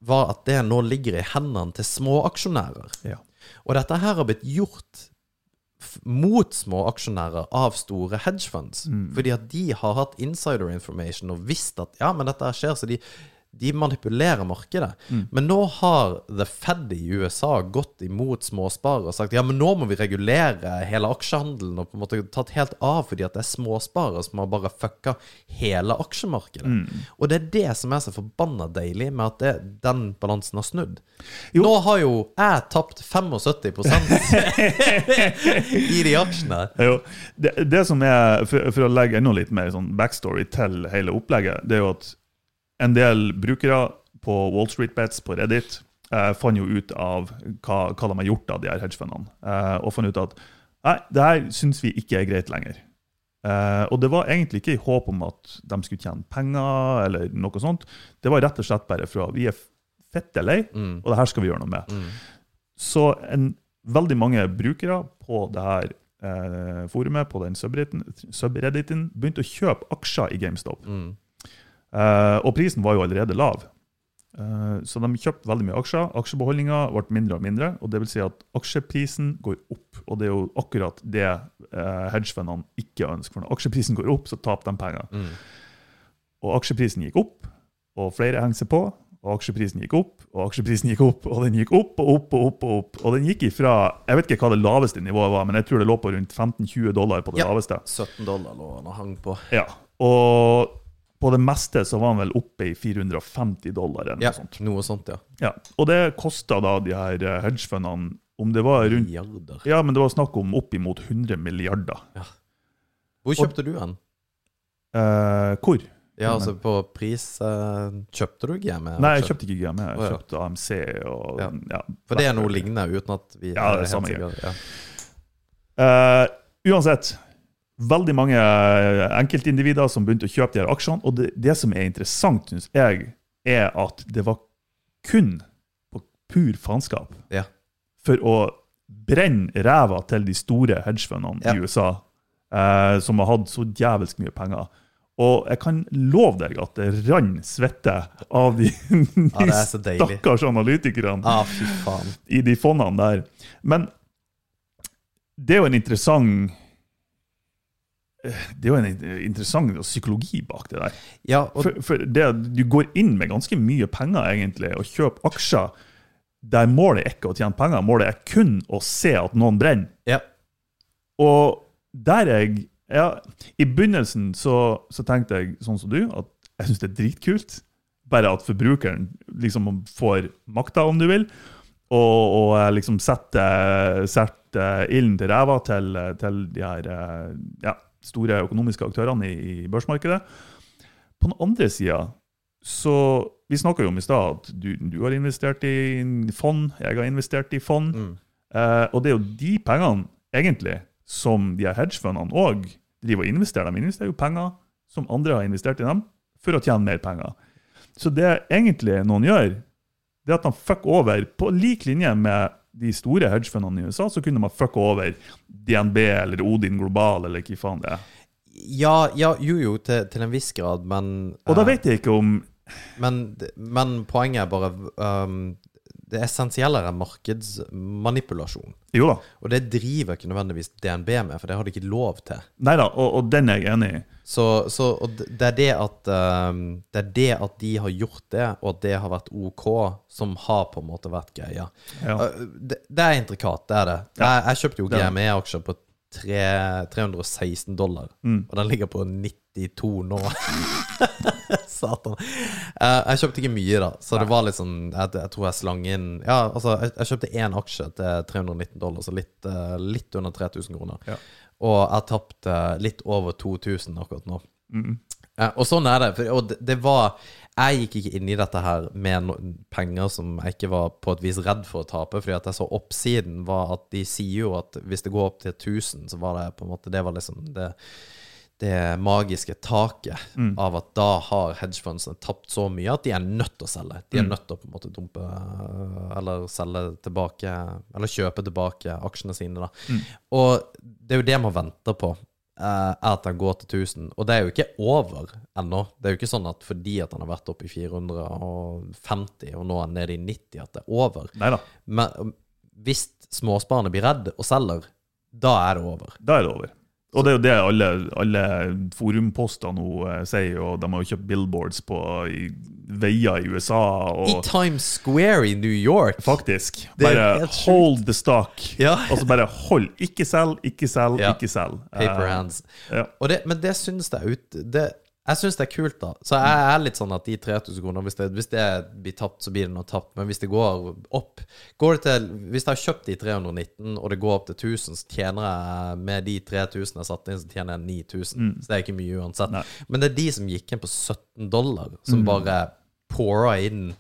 Var at det nå ligger i hendene til småaksjonærer. Ja. Og dette her har blitt gjort mot små aksjonærer av store hedgefunds. Mm. Fordi at de har hatt insider information og visst at ja, men dette skjer, så de, de manipulerer markedet. Mm. Men nå har The Fed i USA gått imot småsparere og sagt ja, men nå må vi regulere hele aksjehandelen og på en måte tatt helt av fordi at det er småsparere som har bare fucka hele aksjemarkedet. Mm. Og det er det som er så forbanna deilig med at det, den balansen har snudd. Jo. Nå har jo jeg tapt 75% i de aksjene. Jo, det, det som er, for, for å legge enda litt mer sånn backstory til hele opplegget, det er jo at en del brukere på Wall Street Bets på Reddit eh, fant jo ut av hva, hva de har gjort av de her hedgefundene, eh, og fant ut at nei, det her syns vi ikke er greit lenger. Eh, og det var egentlig ikke i håp om at de skulle tjene penger, eller noe sånt. Det var rett og slett bare fra vi er fette lei, Mm. og det her skal vi gjøre noe med. Mm. Så en, veldig mange brukere på det her eh, forumet, på den subredditen, begynte å kjøpe aksjer i GameStop. Mm. Eh, og prisen var jo allerede lav. Eh, så de kjøpte veldig mye aksjer. Aksjebeholdninga ble mindre og mindre. og det vil si at aksjeprisen går opp. Og det er jo akkurat det eh, hedgefundene ikke ønsker. For når aksjeprisen går opp, så taper de penger. Mm. Og aksjeprisen gikk opp, og flere henger seg på. Og aksjeprisen gikk opp, og aksjeprisen gikk opp, og den gikk opp og opp og opp. Og opp. Og den gikk ifra Jeg vet ikke hva det laveste nivået var, men jeg tror det lå på rundt 15-20 dollar på det Ja. laveste. 17 dollar lå han og hang på. Ja. Og på det meste så var han vel oppe i 450 dollar. eller Ja, noe sånt. noe sånt, ja. Ja. Og det kosta da de her eh, hedgefundene om det var rundt Milliarder. Ja, men det var snakk om oppimot 100 milliarder. Ja. Hvor kjøpte du den? Eh, hvor? Ja, altså på pris eh, Kjøpte du GME? Nei, jeg kjøpte ikke GME. Jeg ja. kjøpte AMC og Ja. ja. For det er noe lignende, uten at vi Ja, det er helt samme greia. Ja. Eh, uansett, veldig mange eh, enkeltindivider som begynte å kjøpe de her aksjene. Og det, det som er interessant, syns jeg, er at det var kun på pur faenskap. Ja. For å brenne ræva til de store hedgefundene Ja. i USA, eh, som har hatt så jævelsk mye penger. Og jeg kan love deg at det rant svette av de, Ja, stakkars analytikerne Ah, i de fondene der. Men det er jo en interessant det er jo en interessant psykologi bak det der. Ja, For, for det, du går inn med ganske mye penger egentlig og kjøper aksjer der målet er ikke å tjene penger, målet er kun å se at noen brenner. ja. Og der jeg ja, I begynnelsen så, så tenkte jeg sånn som du, at jeg syns det er dritkult. Bare at forbrukeren liksom får makta, om du vil. Og, og liksom setter, setter ilden til ræva til, til de her eh, ja, store økonomiske aktørene i, i børsmarkedet. På den andre sida så Vi snakka jo om i stad at du, du har investert i fond, jeg har investert i fond. Mm. Eh, og det er jo de pengene, egentlig, som de her hedgefundene òg driver og investerer. De investerer jo penger som andre har investert i dem, for å tjene mer penger. Så det egentlig noen gjør, det er at de fucker over, på lik linje med de store hedgefundene i USA, så kunne man fucke over DNB eller Odin Global eller hva faen det er. ja, ja, jo jo, til, til en viss grad, men Og da eh, vet jeg ikke om men, men poenget er bare um, Det essensielle er markedsmanipulasjon. Jo da. Og det driver ikke nødvendigvis DNB med, for det har de ikke lov til. Nei da, og, og den er jeg enig i. Så, så det er det at um, Det er det at de har gjort det, og at det har vært OK, som har på en måte vært greia. Ja. Uh, Det, det er intrikat, det er det. Jeg, jeg kjøpte jo er. GME-aksjer på 3, 316 dollar, Mm. og den ligger på 92 nå. Satan. Uh, jeg kjøpte ikke mye, da, så det var litt sånn Jeg, jeg tror jeg slang inn Ja, altså, jeg, jeg kjøpte én aksje til 319 dollar, så litt, uh, litt under 3000 kroner. Ja. Og jeg tapte litt over 2000 akkurat nå. Mm. Uh, og sånn er det. For, og det, det var Jeg gikk ikke inn i dette her med no penger som jeg ikke var på et vis redd for å tape, fordi at jeg så oppsiden var at de sier jo at hvis det går opp til 1000, så var det på en måte Det var liksom det, det magiske taket Mm. av at da har hedgefundsene tapt så mye at de er nødt til å selge. De Mm. er nødt til å på en måte dumpe eller selge tilbake, eller kjøpe tilbake aksjene sine. da. Mm. Og det er jo det man venter på, eh, er at den går til 1000. Og det er jo ikke over ennå. Det er jo ikke sånn at fordi at den har vært oppe i 450, og nå er den nede i 90, at det er over. Neida. Men um, hvis småsparerne blir redd og selger, da er det over. da er det over. Og det er jo det alle, alle forumposter nå eh, sier, og de har jo kjøpt billboards på i veier i USA. I Times Square i New York. Faktisk. Bare hold the stock. Ja. Altså bare hold. Ikke selg, ikke selg, Ja. ikke selg. Paper Eh, hands. ja. Og det, men det syns jeg ut det, Jeg syns det er kult, da. Så jeg er litt sånn at de 3000 kroner Hvis hvis det blir tapt, så blir det noe tapt. Men hvis det går opp går det til, Hvis jeg har kjøpt de 319, og det går opp til 1000, så tjener jeg med de 3000 jeg satte inn, så tjener jeg 9000. Så det er ikke mye uansett. Nei. Men det er de som gikk inn på 17 dollar, som bare pora inn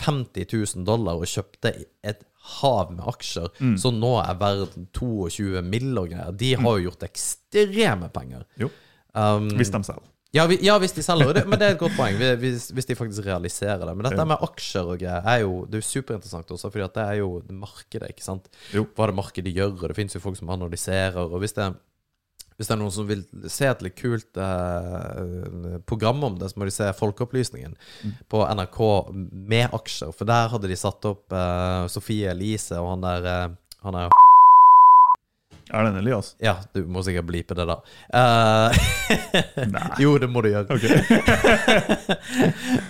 50 000 dollar og kjøpte et hav med aksjer, Så nå er verden 22 mill. og greier. De har jo gjort ekstreme penger. Jo, Um, hvis de selger. Ja, vi, ja, hvis de selger. Det, men det er et godt poeng. Hvis, hvis de faktisk realiserer det. Men dette med aksjer og greier er jo Det er jo superinteressant også, fordi det er jo markedet, ikke sant. Jo. Hva det markedet gjør, og det fins jo folk som analyserer. Og hvis det, hvis det er noen som vil se et litt kult eh, program om det, så må de se Folkeopplysningen på NRK med aksjer. For der hadde de satt opp eh, Sofie Elise og han der eh, Han er den Elias? Ja, du må sikkert blipe det, da. Uh, Nei. jo, det må du gjøre. Okay.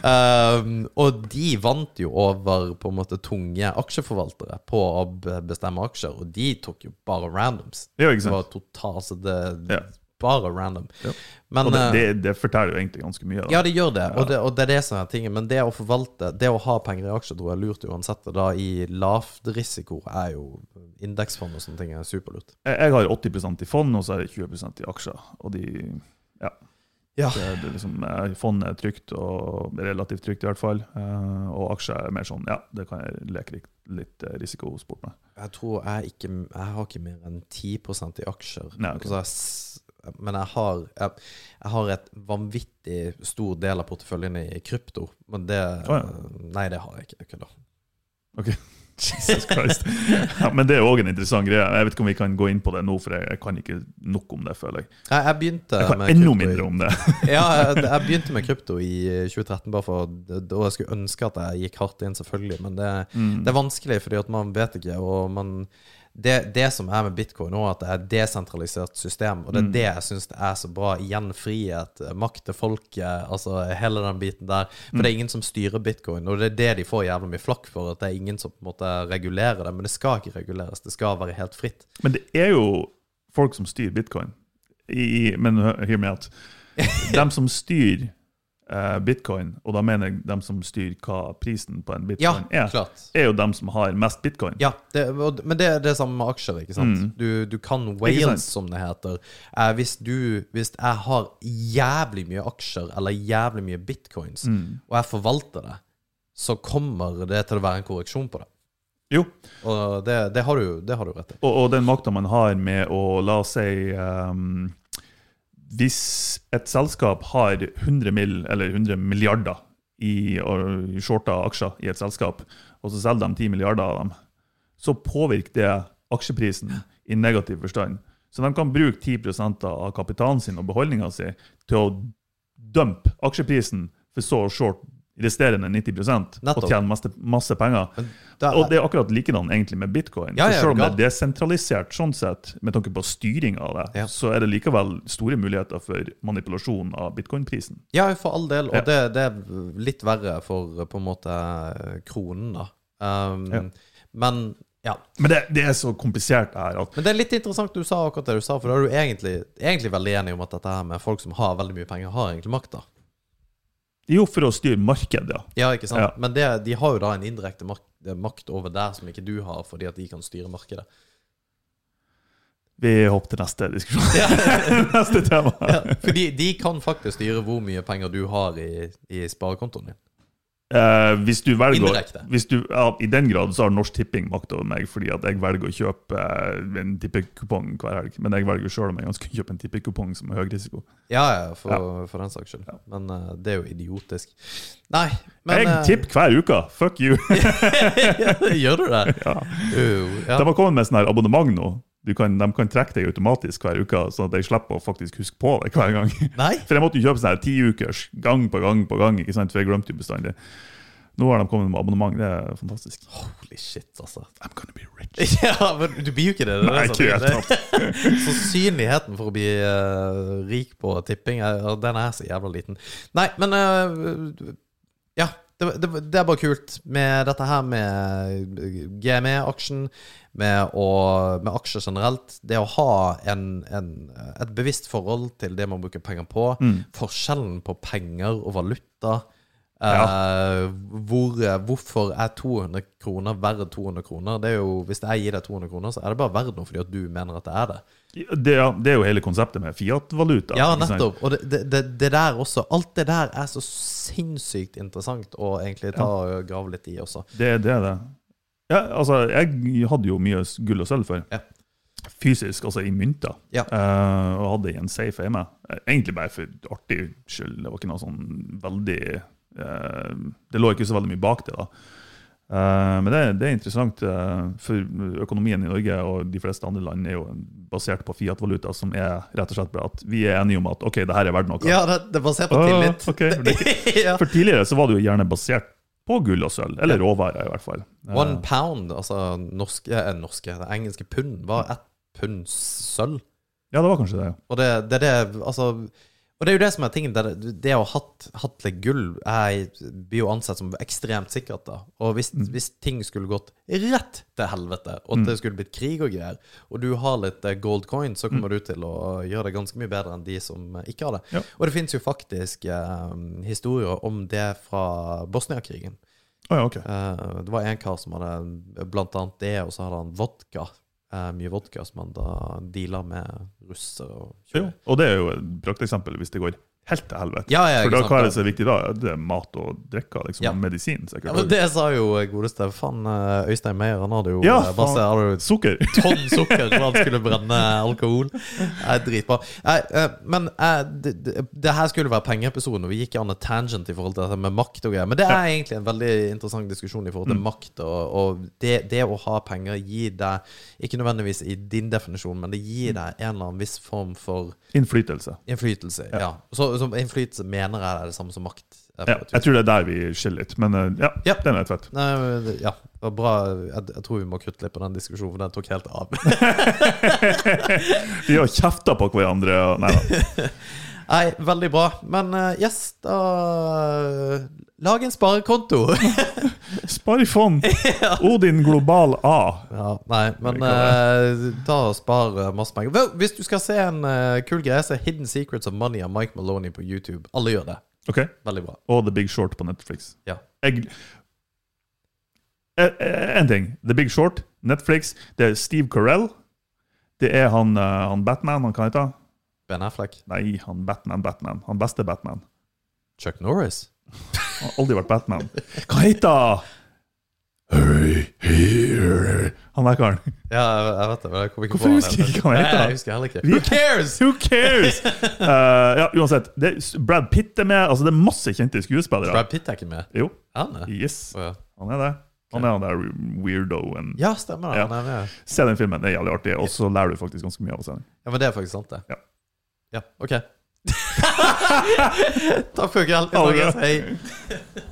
Um, og de vant jo over på en måte tunge aksjeforvaltere på å bestemme aksjer, og de tok jo bare randoms. Ja, ikke Det var totalt så det, Ja. Bare random. Ja. Men Og det, eh, det, det forteller jo egentlig ganske mye. Da. Ja, det gjør det, og det, og det er det som er tingen. Men det å forvalte, det å ha penger i aksjer, tror jeg er lurt uansett. Og da i lavt risiko er jo indeksfond og sånne ting er superlurt. Jeg, jeg har 80% i fond, og så er det 20% i aksjer. Og de Ja. Ja. Det, det liksom, fondet Fond er trygt, og relativt trygt i hvert fall. Eh, og aksjer er mer sånn Ja, det kan jeg leke litt, litt eh, risikosport med. Jeg tror jeg ikke Jeg har ikke mer enn 10% i aksjer. Nei, okay. Altså, men jeg har, jeg, jeg har et vanvittig stor del av porteføljen i krypto. Men det oh, ja. Nei, det har jeg ikke. Jeg kødder. Ok, Jesus Christ. Ja, men det er òg en interessant greie. Jeg vet ikke om vi kan gå inn på det nå, for jeg, jeg kan ikke nok om det, føler jeg. Jeg, jeg begynte Jeg kan med enda mindre om det. ja, jeg, jeg begynte med krypto i 2013, bare for da jeg skulle ønske at jeg gikk hardt inn, selvfølgelig. Men det, Mm. det er vanskelig, fordi at man vet ikke. Og man, det, det som er med bitcoin nå, at det er et desentralisert system. Og det er Mm. det jeg syns er så bra. Igjen frihet, makt til folket, altså hele den biten der. For det er ingen som styrer bitcoin, og det er det de får jævlig mye flakk for. At det er ingen som på en måte regulerer det. Men det skal ikke reguleres, det skal være helt fritt. Men det er jo folk som styrer bitcoin. I, men hør med at dem som styrer bitcoin, og da mener jeg dem som styrer hva prisen på en Ja, bitcoin er, klart. er jo dem som har mest bitcoin. Ja, det, men det er det samme med aksjer, ikke sant? Mm. Du, du kan whales, som det heter. Eh, hvis, du, hvis jeg har jævlig mye aksjer, eller jævlig mye bitcoins, Mm. og jeg forvalter det, så kommer det til å være en korreksjon på det. Jo, Og det, det, har, du, det har du rett i. og, og den makta man har med å, la oss si ehm, Hvis et selskap har 100 mill. eller 100 milliarder i shorta aksjer i et selskap, og så selger de 10 milliarder av dem, så påvirker det aksjeprisen i negativ forstand. Så de kan bruke 10% av kapitalen sin og beholdninga si til å dumpe aksjeprisen, for så å short resterende 90 Nettopp. og tjene masse, masse penger. Det er, Og det er akkurat likedan egentlig med bitcoin. Ja, ja, selv om det er desentralisert sånn sett, med tanke på styring av det, Ja. så er det likevel store muligheter for manipulasjon av bitcoin-prisen. Ja, for all del. Og det, det er litt verre for på en måte kronen, da. Um. Men ja. Men det, det er så komplisert det her at Men det er litt interessant du sa akkurat det du sa, for da er du egentlig, egentlig veldig enig om at dette her med folk som har veldig mye penger, har egentlig makta. Jo, for å styre markedet, ja. Ja, ikke sant? Ja. Men det, de har jo da en indirekte makt, over der som ikke du har, fordi at de kan styre markedet. Vi hopper til neste diskusjon. neste tema. Ja, fordi de kan faktisk styre hvor mye penger du har i, i sparekontoen din. Eh, hvis du velger Indirekte. hvis du, ja, I den grad så har Norsk Tipping makt over meg, fordi at jeg velger å kjøpe eh, en tippekupong hver helg. Men jeg velger sjøl om jeg ønsker å kjøpe en tippekupong som er høy risiko. Ja, ja, for, for den saks skyld. Men uh, det er jo idiotisk. Nei, men jeg eh, tipper hver uke! Fuck you! Gjør du det? ja. Uh, ja. De har kommet med sånn her abonnement nå. Du kan, de kan trekke deg automatisk hver uke, sånn at jeg slipper å faktisk huske på det hver gang. Nei? For jeg måtte jo kjøpe sånn her tiukers gang på gang på gang, ikke sant? for jeg glemte jo bestandig. Nå har de kommet med abonnement. Det er fantastisk. Holy shit, altså. I'm gonna be rich. Ja, men du blir jo ikke det. det, Nei, ikke helt Sannsynligheten for å bli uh, rik på tipping, er, den er så jævla liten. Nei, men uh, Ja. Det, det, det er bare kult med dette her med GME-aksjen, med, med aksjer generelt. Det å ha en, en, et bevisst forhold til det man bruker penger på. Mm. Forskjellen på penger og valuta. Eh, hvor, hvorfor er 200 kroner verre 200 kroner? Det er jo, hvis jeg gir deg 200 kroner, så er det bare verdt noe fordi at du mener at det er det. Det, er- det er jo hele konseptet med Fiat-valuta. Ja, nettopp. Og det, det, det, der også. Alt det der er så sinnssykt interessant å egentlig ta og grave litt i også. Det, det er det. Ja, altså, jeg hadde jo mye gull og sølv før. Ja. Fysisk, altså i mynter. Ja. Uh, og hadde i en safe hjemme. Eh, Egentlig bare for artig skyld. Det var ikke noe sånn veldig eh, Det lå ikke så veldig mye bak det. da. Eh, men det, det er interessant, eh, for økonomien i Norge og de fleste andre land er jo basert på Fiat-valuta, som er rett og slett bare at vi er enige om at ok, det her er verdt noe. Ja, det, det er basert på Ah, tillit. ok. Det er. For tidligere så var det jo gjerne basert på gull og sølv, eller råvarer i hvert fall. Eh, One pound, altså norske, eh, norske det engelske pund, var ett pund sølv. Ja, det var kanskje det. Og det, det det Altså Og det er jo det som er tingen. Det, det å ha hatt, hatt gull er, blir jo ansett som ekstremt sikkert. da Og hvis, hvis ting skulle gått rett til helvete, og det skulle blitt krig og greier, og du har litt eh, gold coin, så kommer du til å gjøre det ganske mye bedre enn de som ikke har det. Ja. Og det finnes jo faktisk eh, historier om det fra Bosnia-krigen. Oh, ja, okay. Eh, det var en kar som hadde blant annet det, og så hadde han vodka. Eh, mye vodka som han da deala med russere. og Jo, og det er jo et prakteksempel hvis det går helt til helvete. Ja, ja, For da, hva er det som er viktig da? Det er mat og drikke, liksom. Ja. Medisin, sikkert. Ja, men Det sa jo godeste faen eh, Øystein Meyer. Han hadde jo Ja, eh, masse hadde jo Sukker! tonn sukker når han skulle brenne alkohol. Nei, dritbra. Nei, eh, men eh, det, det, her skulle være pengeepisoden, og vi gikk an a tangent i forhold til dette med makt og greier. Men det er egentlig en veldig interessant diskusjon i forhold til makt. Og, og det, det å ha penger gir deg, ikke nødvendigvis i din definisjon, men det gir deg en eller annen viss form for Innflytelse. innflytelse. Ja. Så, så innflytelse mener jeg er det samme som makt. Ja, jeg tror det er der vi skiller litt, men eh, ja, Ja. den er fett. Nei, ja, det var bra. Jeg, jeg tror vi må kutte litt på den diskusjonen, for den tok helt av. Vi har kjefta på hverandre. Og, nei da. Nei, veldig bra. Men uh, yes, da eh, Lag en sparekonto! Spar i fond! Odin Global A. ja, nei, men uh, ta og spar masse penger. Vel, Hvis du skal se en uh, kul greie, så er Hidden Secrets of Money av Mike Maloney på YouTube. Alle gjør det. Ok, Veldig bra. Og The Big Short på Netflix. Ja. Jeg, en ting. The Big Short, Netflix. Det er Steve Carell. Det er han, han Batman, han kan hete? Ben Affleck. Nei, han Batman, Batman. Han beste Batman. Chuck Norris. Han har aldri vært Batman. Hva heter han? Der karen. Ja, jeg, vet det, men jeg kommer ikke Hvorfor på husker jeg ikke hva han heter? Nei, Jeg husker heller ikke. Who cares? Who cares? uh, ja, uansett. Det er, Brad Pitt er med. Altså, det er masse kjente skuespillere. Brad Pitt er ikke med. Jo, Er han det? yes. Oh, ja. Han er det. Han er han der weirdoen. ja, stemmer det. Ja. Han er med. Se den filmen, det er jævlig artig. Og så lærer du faktisk ganske mye av å se den. Ja, men det er faktisk sant, det. Ja. Ja, ok. Takk for i kveld. Vi snakkes. Hei.